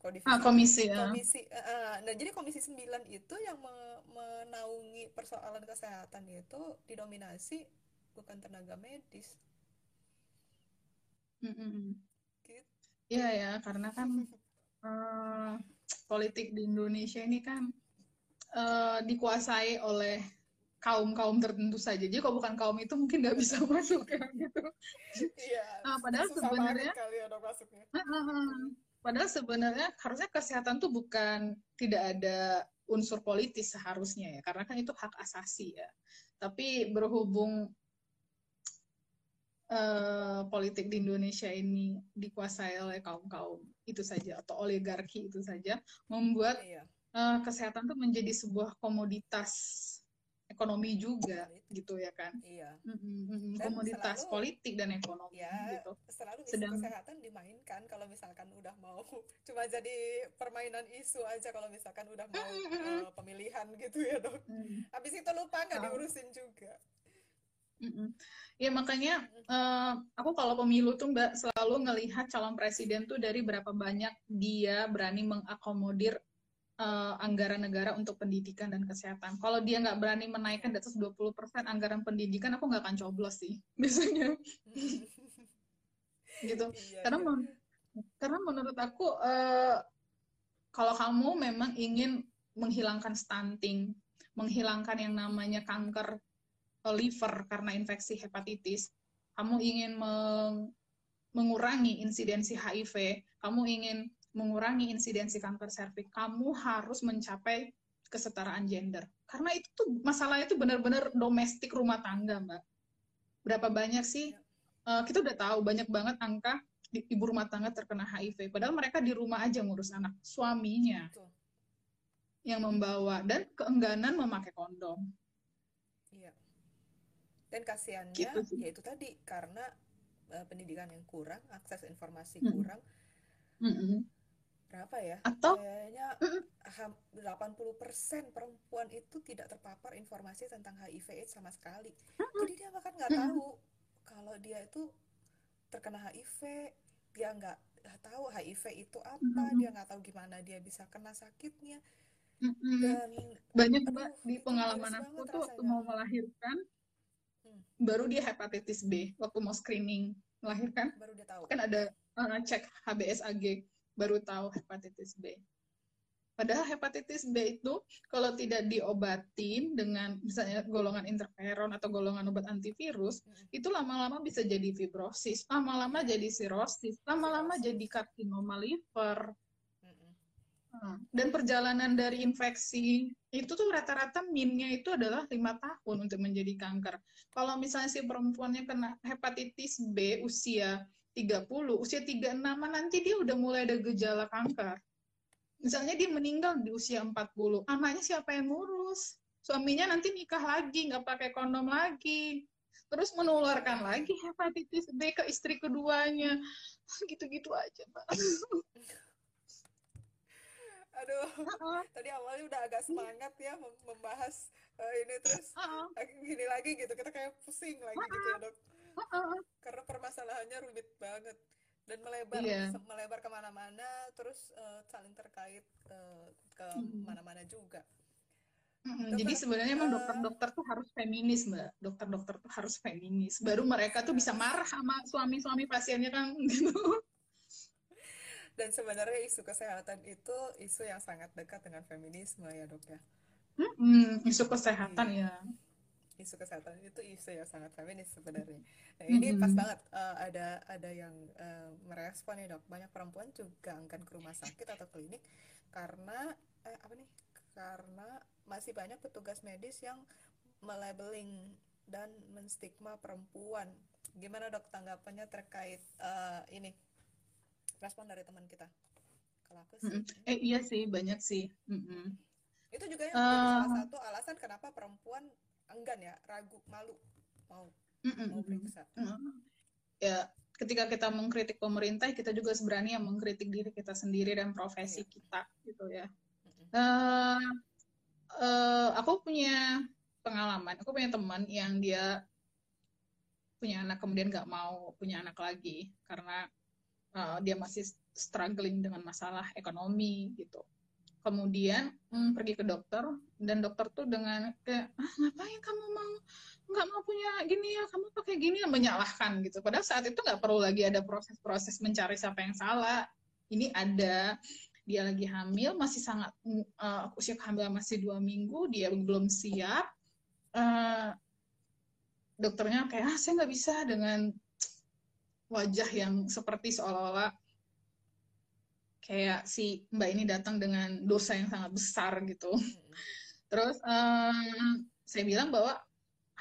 kok divisi ah, komisi. uh. komisi eh, nah jadi komisi 9 itu yang me- menaungi persoalan kesehatan itu didominasi bukan tenaga medis Mm-mm. gitu Iya ya, karena kan eh, politik di Indonesia ini kan eh, dikuasai oleh kaum-kaum tertentu saja. Jadi kalau bukan kaum itu mungkin nggak bisa masuk ya gitu. iya Nah, padahal sebenarnya kali ya masuknya Padahal sebenarnya harusnya kesehatan tuh bukan tidak ada unsur politis seharusnya ya, karena kan itu hak asasi ya. Tapi berhubung eh, politik di Indonesia ini dikuasai oleh kaum-kaum itu saja atau oligarki itu saja, membuat iya eh, kesehatan tuh menjadi sebuah komoditas ekonomi juga Komoditi. gitu ya kan. iya mm-mm, Dan komoditas selalu- politik dan ekonomi ya gitu. selalu isu Sedang- kesehatan dimainkan kalau misalkan udah mau cuma jadi permainan isu aja kalau misalkan udah mau eh, pemilihan gitu ya dok Mm. habis itu lupa nggak diurusin juga Mm-mm. Ya makanya eh, aku kalau pemilu tuh Mbak selalu ngelihat calon presiden tuh dari berapa banyak dia berani mengakomodir eh, anggaran negara untuk pendidikan dan kesehatan. Kalau dia nggak berani menaikkan di atas 20% anggaran pendidikan, aku nggak akan coblos sih biasanya gitu. Iya, Karena iya. men- karena menurut aku eh, kalau kamu memang ingin menghilangkan stunting, menghilangkan yang namanya kanker eh, liver karena infeksi hepatitis, kamu ingin meng- mengurangi insidensi HIV, kamu ingin mengurangi insidensi kanker serviks, kamu harus mencapai kesetaraan gender. Karena itu tuh masalahnya itu benar-benar domestik rumah tangga, Mbak. Berapa banyak sih? eh, kita udah tahu banyak banget angka di- ibu rumah tangga terkena HIV. Padahal mereka di rumah aja ngurus anak, suaminya Betul. yang membawa dan keengganan memakai kondom. Iya. Dan kasihannya Gitu sih. yaitu tadi karena eh, pendidikan yang kurang, akses informasi kurang, Mm-mm. Berapa ya? Atau Kayaknya ham- 80% perempuan itu tidak terpapar informasi tentang HIV AIDS sama sekali. Jadi dia bahkan nggak tahu kalau dia itu terkena HIV, dia nggak tahu HIV itu apa, dia nggak tahu gimana dia bisa kena sakitnya. Dan banyak aduh, mbak di pengalaman aku tuh waktu rasanya. mau melahirkan Hmm. baru dia hepatitis B waktu mau screening melahirkan. Baru dia tahu. Kan ada uh, cek HBsAg baru tahu hepatitis B Padahal hepatitis B itu kalau tidak diobatin dengan misalnya golongan interferon atau golongan obat antivirus, Mm-mm. itu lama-lama bisa jadi fibrosis, lama-lama jadi sirosis, lama-lama jadi karsinoma liver. Mm-mm. Nah, Dan perjalanan dari infeksi itu tuh rata-rata minnya itu adalah lima tahun untuk menjadi kanker. Kalau misalnya si perempuannya kena hepatitis B usia 30, usia 36 nanti dia udah mulai ada gejala kanker. Misalnya dia meninggal di usia 40, anaknya siapa yang ngurus? Suaminya nanti nikah lagi, nggak pakai kondom lagi. Terus menularkan lagi hepatitis B ke istri keduanya. Gitu-gitu aja, Mbak. aduh tadi awalnya udah agak semangat ya mem- membahas eh, ini terus eh, gini lagi gitu kita kayak pusing lagi gitu ya dok karena permasalahannya rumit banget dan melebar Iya. se- melebar ke mana-mana terus eh, saling terkait eh, ke Mm. mana-mana juga Mm, Dokter, Jadi sebenarnya emang eh, dokter-dokter tuh harus feminis, Mbak. Dokter-dokter tuh harus feminis. Baru mereka tuh bisa marah sama suami-suami pasiennya kan gitu. dan sebenarnya isu kesehatan itu isu yang sangat dekat dengan feminisme ya dok ya Mm, isu kesehatan ya. Isu kesehatan itu isu yang sangat feminis sebenarnya. Nah, ini Mm-mm. pas banget eh, ada ada yang eh, merespon nih dok. Banyak perempuan juga enggan ke rumah sakit atau klinik karena eh, apa nih? Karena masih banyak petugas medis yang melabeling dan menstigma perempuan. Gimana dok tanggapannya terkait eh, ini? Respon dari teman kita. Kalau aku sih. Eh iya sih, banyak sih. Mm-mm. itu juga yang menjadi salah satu alasan kenapa perempuan enggan ya, ragu, malu mau Mm-mm. mau periksa. Mm. Ya, ketika kita mengkritik pemerintah, kita juga sebenarnya mengkritik diri kita sendiri dan profesi Iya. kita, gitu ya. Eh eh, aku punya pengalaman, aku punya teman yang dia punya anak kemudian nggak mau punya anak lagi karena eh, dia masih struggling dengan masalah ekonomi gitu. Kemudian hmm, pergi ke dokter dan dokter tuh dengan kayak ah, ngapain kamu mau nggak mau punya gini ya kamu pakai gini ya menyalahkan gitu. Padahal saat itu nggak perlu lagi ada proses-proses mencari siapa yang salah. Ini ada dia lagi hamil masih sangat uh, usia kehamilan masih dua minggu dia belum siap uh, dokternya kayak ah saya nggak bisa dengan wajah yang seperti seolah-olah kayak si mbak ini datang dengan dosa yang sangat besar gitu Mm-mm. terus uh, saya bilang bahwa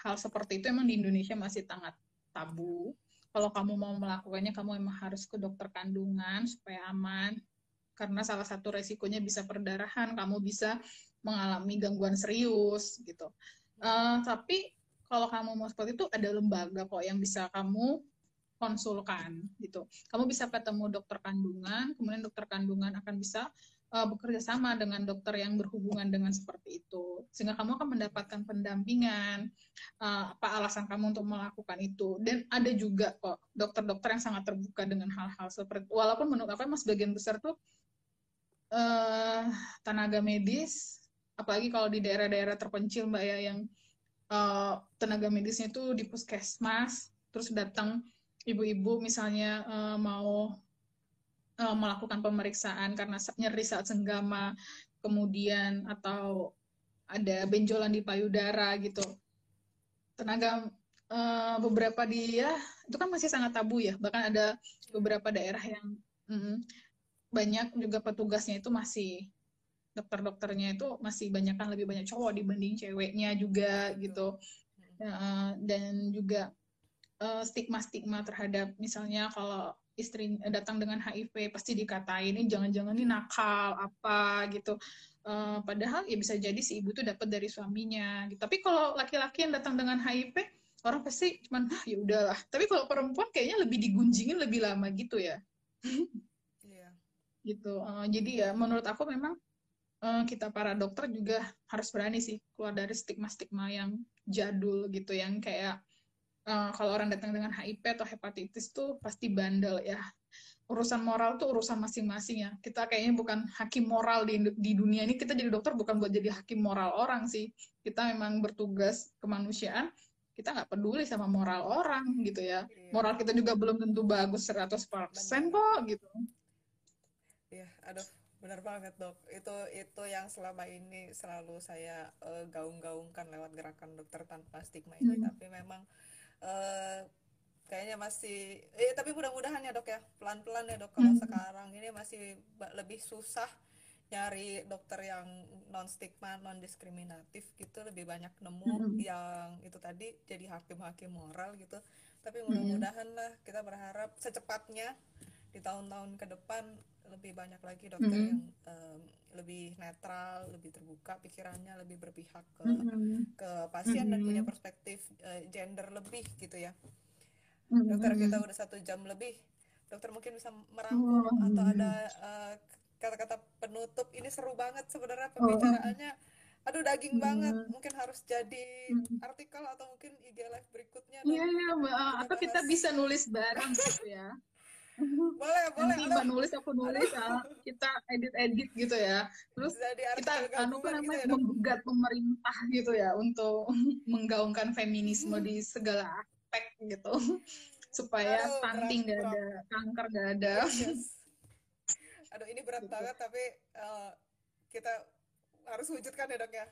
hal seperti itu emang di Indonesia masih sangat tabu kalau kamu mau melakukannya kamu emang harus ke dokter kandungan supaya aman karena salah satu resikonya bisa perdarahan, kamu bisa mengalami gangguan serius gitu. Uh, tapi kalau kamu mau seperti itu ada lembaga kok yang bisa kamu konsulkan gitu. Kamu bisa ketemu dokter kandungan, kemudian dokter kandungan akan bisa uh, bekerja sama dengan dokter yang berhubungan dengan seperti itu, sehingga kamu akan mendapatkan pendampingan uh, apa alasan kamu untuk melakukan itu. Dan ada juga kok dokter-dokter yang sangat terbuka dengan hal-hal seperti. Walaupun menurut aku emang sebagian besar tuh uh, tenaga medis, apalagi kalau di daerah-daerah terpencil mbak ya yang uh, tenaga medisnya itu di puskesmas, terus datang ibu-ibu misalnya uh, mau uh, melakukan pemeriksaan karena nyeri saat senggama, kemudian atau ada benjolan di payudara gitu. Tenaga uh, beberapa dia itu kan masih sangat tabu ya, bahkan ada beberapa daerah yang mm, banyak juga petugasnya itu masih dokter-dokternya itu masih banyak kan lebih banyak cowok dibanding ceweknya juga gitu. Uh, dan juga uh, stigma-stigma terhadap misalnya kalau istri datang dengan HIV pasti dikatain ini jangan-jangan ini nakal apa gitu uh, padahal ya bisa jadi si ibu tuh dapat dari suaminya gitu. tapi kalau laki-laki yang datang dengan HIV orang pasti cuman ah, ya udahlah tapi kalau perempuan kayaknya lebih digunjingin lebih lama gitu ya Iya. gitu uh, jadi ya menurut aku memang uh, kita para dokter juga harus berani sih keluar dari stigma-stigma yang jadul gitu yang kayak uh, kalau orang datang dengan HIV atau hepatitis tuh pasti bandel ya urusan moral tuh urusan masing-masing ya kita kayaknya bukan hakim moral di di dunia ini kita jadi dokter bukan buat jadi hakim moral orang sih kita memang bertugas kemanusiaan kita nggak peduli sama moral orang gitu ya. Iya. Moral kita juga belum tentu bagus 100% kok gitu. Iya, aduh, benar banget dok. Itu itu yang selama ini selalu saya eh, gaung-gaungkan lewat gerakan dokter tanpa stigma ini. Hmm. Tapi memang eh, kayaknya masih, eh tapi mudah-mudahan ya dok ya, pelan-pelan ya dok. Kalau Hmm. sekarang ini masih lebih susah nyari dokter yang non stigma, non diskriminatif gitu, lebih banyak nemu Hmm. yang itu tadi jadi hakim-hakim moral gitu. Tapi Hmm. mudah-mudahan lah kita berharap secepatnya di tahun-tahun ke depan lebih banyak lagi dokter Mhm. yang em, lebih netral, lebih terbuka pikirannya, lebih berpihak ke Mm-mm. ke pasien dan Mhm. punya perspektif eh, gender lebih gitu ya. Mm-mm. Dokter kita udah satu jam lebih. Dokter mungkin bisa merangkum Oh, atau iya. ada eh, kata-kata penutup. Ini seru banget sebenarnya Oh. pembicaraannya. Aduh daging banget. Hmm. Mungkin harus jadi Hmm. artikel atau mungkin IG live berikutnya. Iya, iya, Mbak. Atau kita bisa nulis bareng gitu ya. Boleh, boleh. Nanti Mbak nulis, aku nulis, ah, kita edit-edit gitu ya. Terus kita anu gabungan gitu ya menggugat pemerintah gitu ya untuk menggaungkan feminisme di segala aspek gitu supaya Aduh, stunting gak ada kanker gak ada Yes. Aduh ini berat Gitu. banget tapi eh, kita harus wujudkan ya dok ya.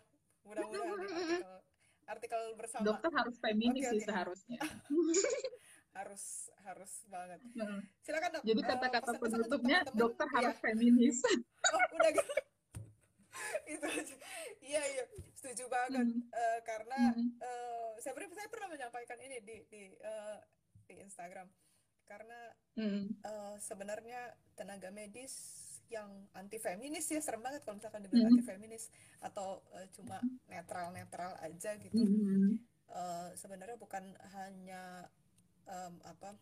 Mudah-mudahan ya, artikel, artikel bersama dokter harus feminis Oke, sih oke. seharusnya harus harus banget. Nah, Silakan dok. jadi eh, kata-kata untuk penutupnya teman-teman. dokter Iya. harus feminis Oh udah gitu. Itu aja. Iya iya setuju banget Mhm. Eh, karena Mhm. eh, saya pernah saya pernah menyampaikan ini di di eh, di Instagram karena Mm. eh, sebenarnya tenaga medis yang anti feminis ya serem banget kalau misalkan dibilang Mhm. anti feminis atau eh, cuma netral netral aja gitu Mhm. Eh, sebenarnya bukan hanya em, apa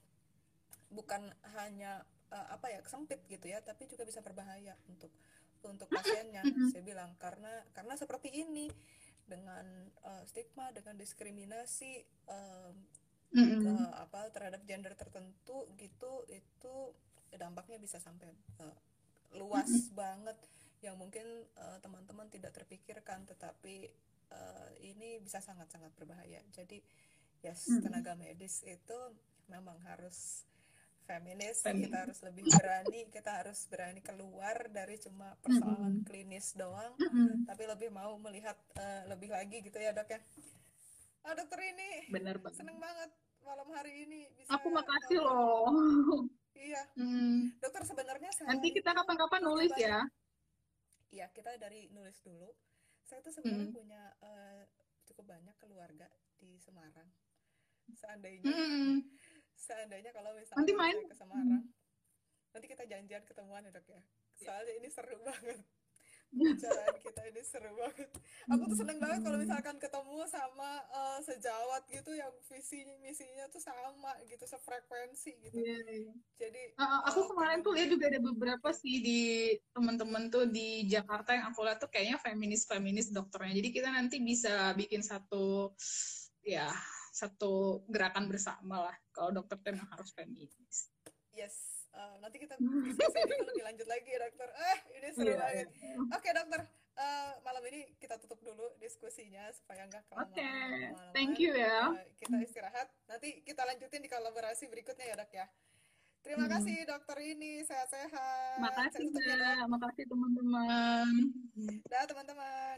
bukan hanya eh, apa ya sempit gitu ya tapi juga bisa berbahaya untuk untuk pasiennya saya bilang. Karena karena seperti ini dengan eh, stigma dengan diskriminasi Mhm. ke apa terhadap gender tertentu gitu itu dampaknya bisa sampai eh, luas banget. Yang mungkin teman-teman tidak terpikirkan tetapi eh, ini bisa sangat-sangat berbahaya. Jadi yes Mhm. tenaga medis itu memang harus feminis Feminis. kita harus lebih berani kita harus berani keluar dari cuma persoalan Mhm. klinis doang Mhm. tapi lebih mau melihat eh, lebih lagi gitu ya dok ya ah dokter ini benar banget seneng banget malam hari ini bisa aku makasih loh iya Hmm. dokter sebenarnya nanti sehari kita kapan-kapan nulis ya iya kita dari nulis dulu saya tuh sebenarnya Hmm. punya eh, cukup banyak keluarga di Semarang seandainya Hmm. seandainya kalau misalnya Nanti main. ke Semarang nanti kita janjian ketemuan ya dok ya soalnya ini seru banget pembicaraan kita ini seru banget aku tuh seneng banget kalau misalkan ketemu sama eh, sejawat gitu yang visi misinya tuh sama gitu sefrekuensi gitu Iya, iya. jadi Uh, aku eh, kemarin tuh lihat juga ada beberapa sih di teman-teman tuh di Jakarta yang aku lihat tuh kayaknya feminis-feminis dokternya. Jadi kita nanti bisa bikin satu ya satu gerakan bersama lah kalau dokter tuh emang harus feminis. yes eh, nanti kita ini lebih lanjut lagi ya dokter eh ini seru Iya, banget iya. oke dokter eh, malam ini kita tutup dulu diskusinya supaya nggak kelamaan Oke, kemalaman. thank you ya. Eh, kita istirahat nanti kita lanjutin di kolaborasi berikutnya ya dok ya terima Hmm. kasih dokter ini sehat-sehat Makasih ya, makasih teman-teman. dah teman-teman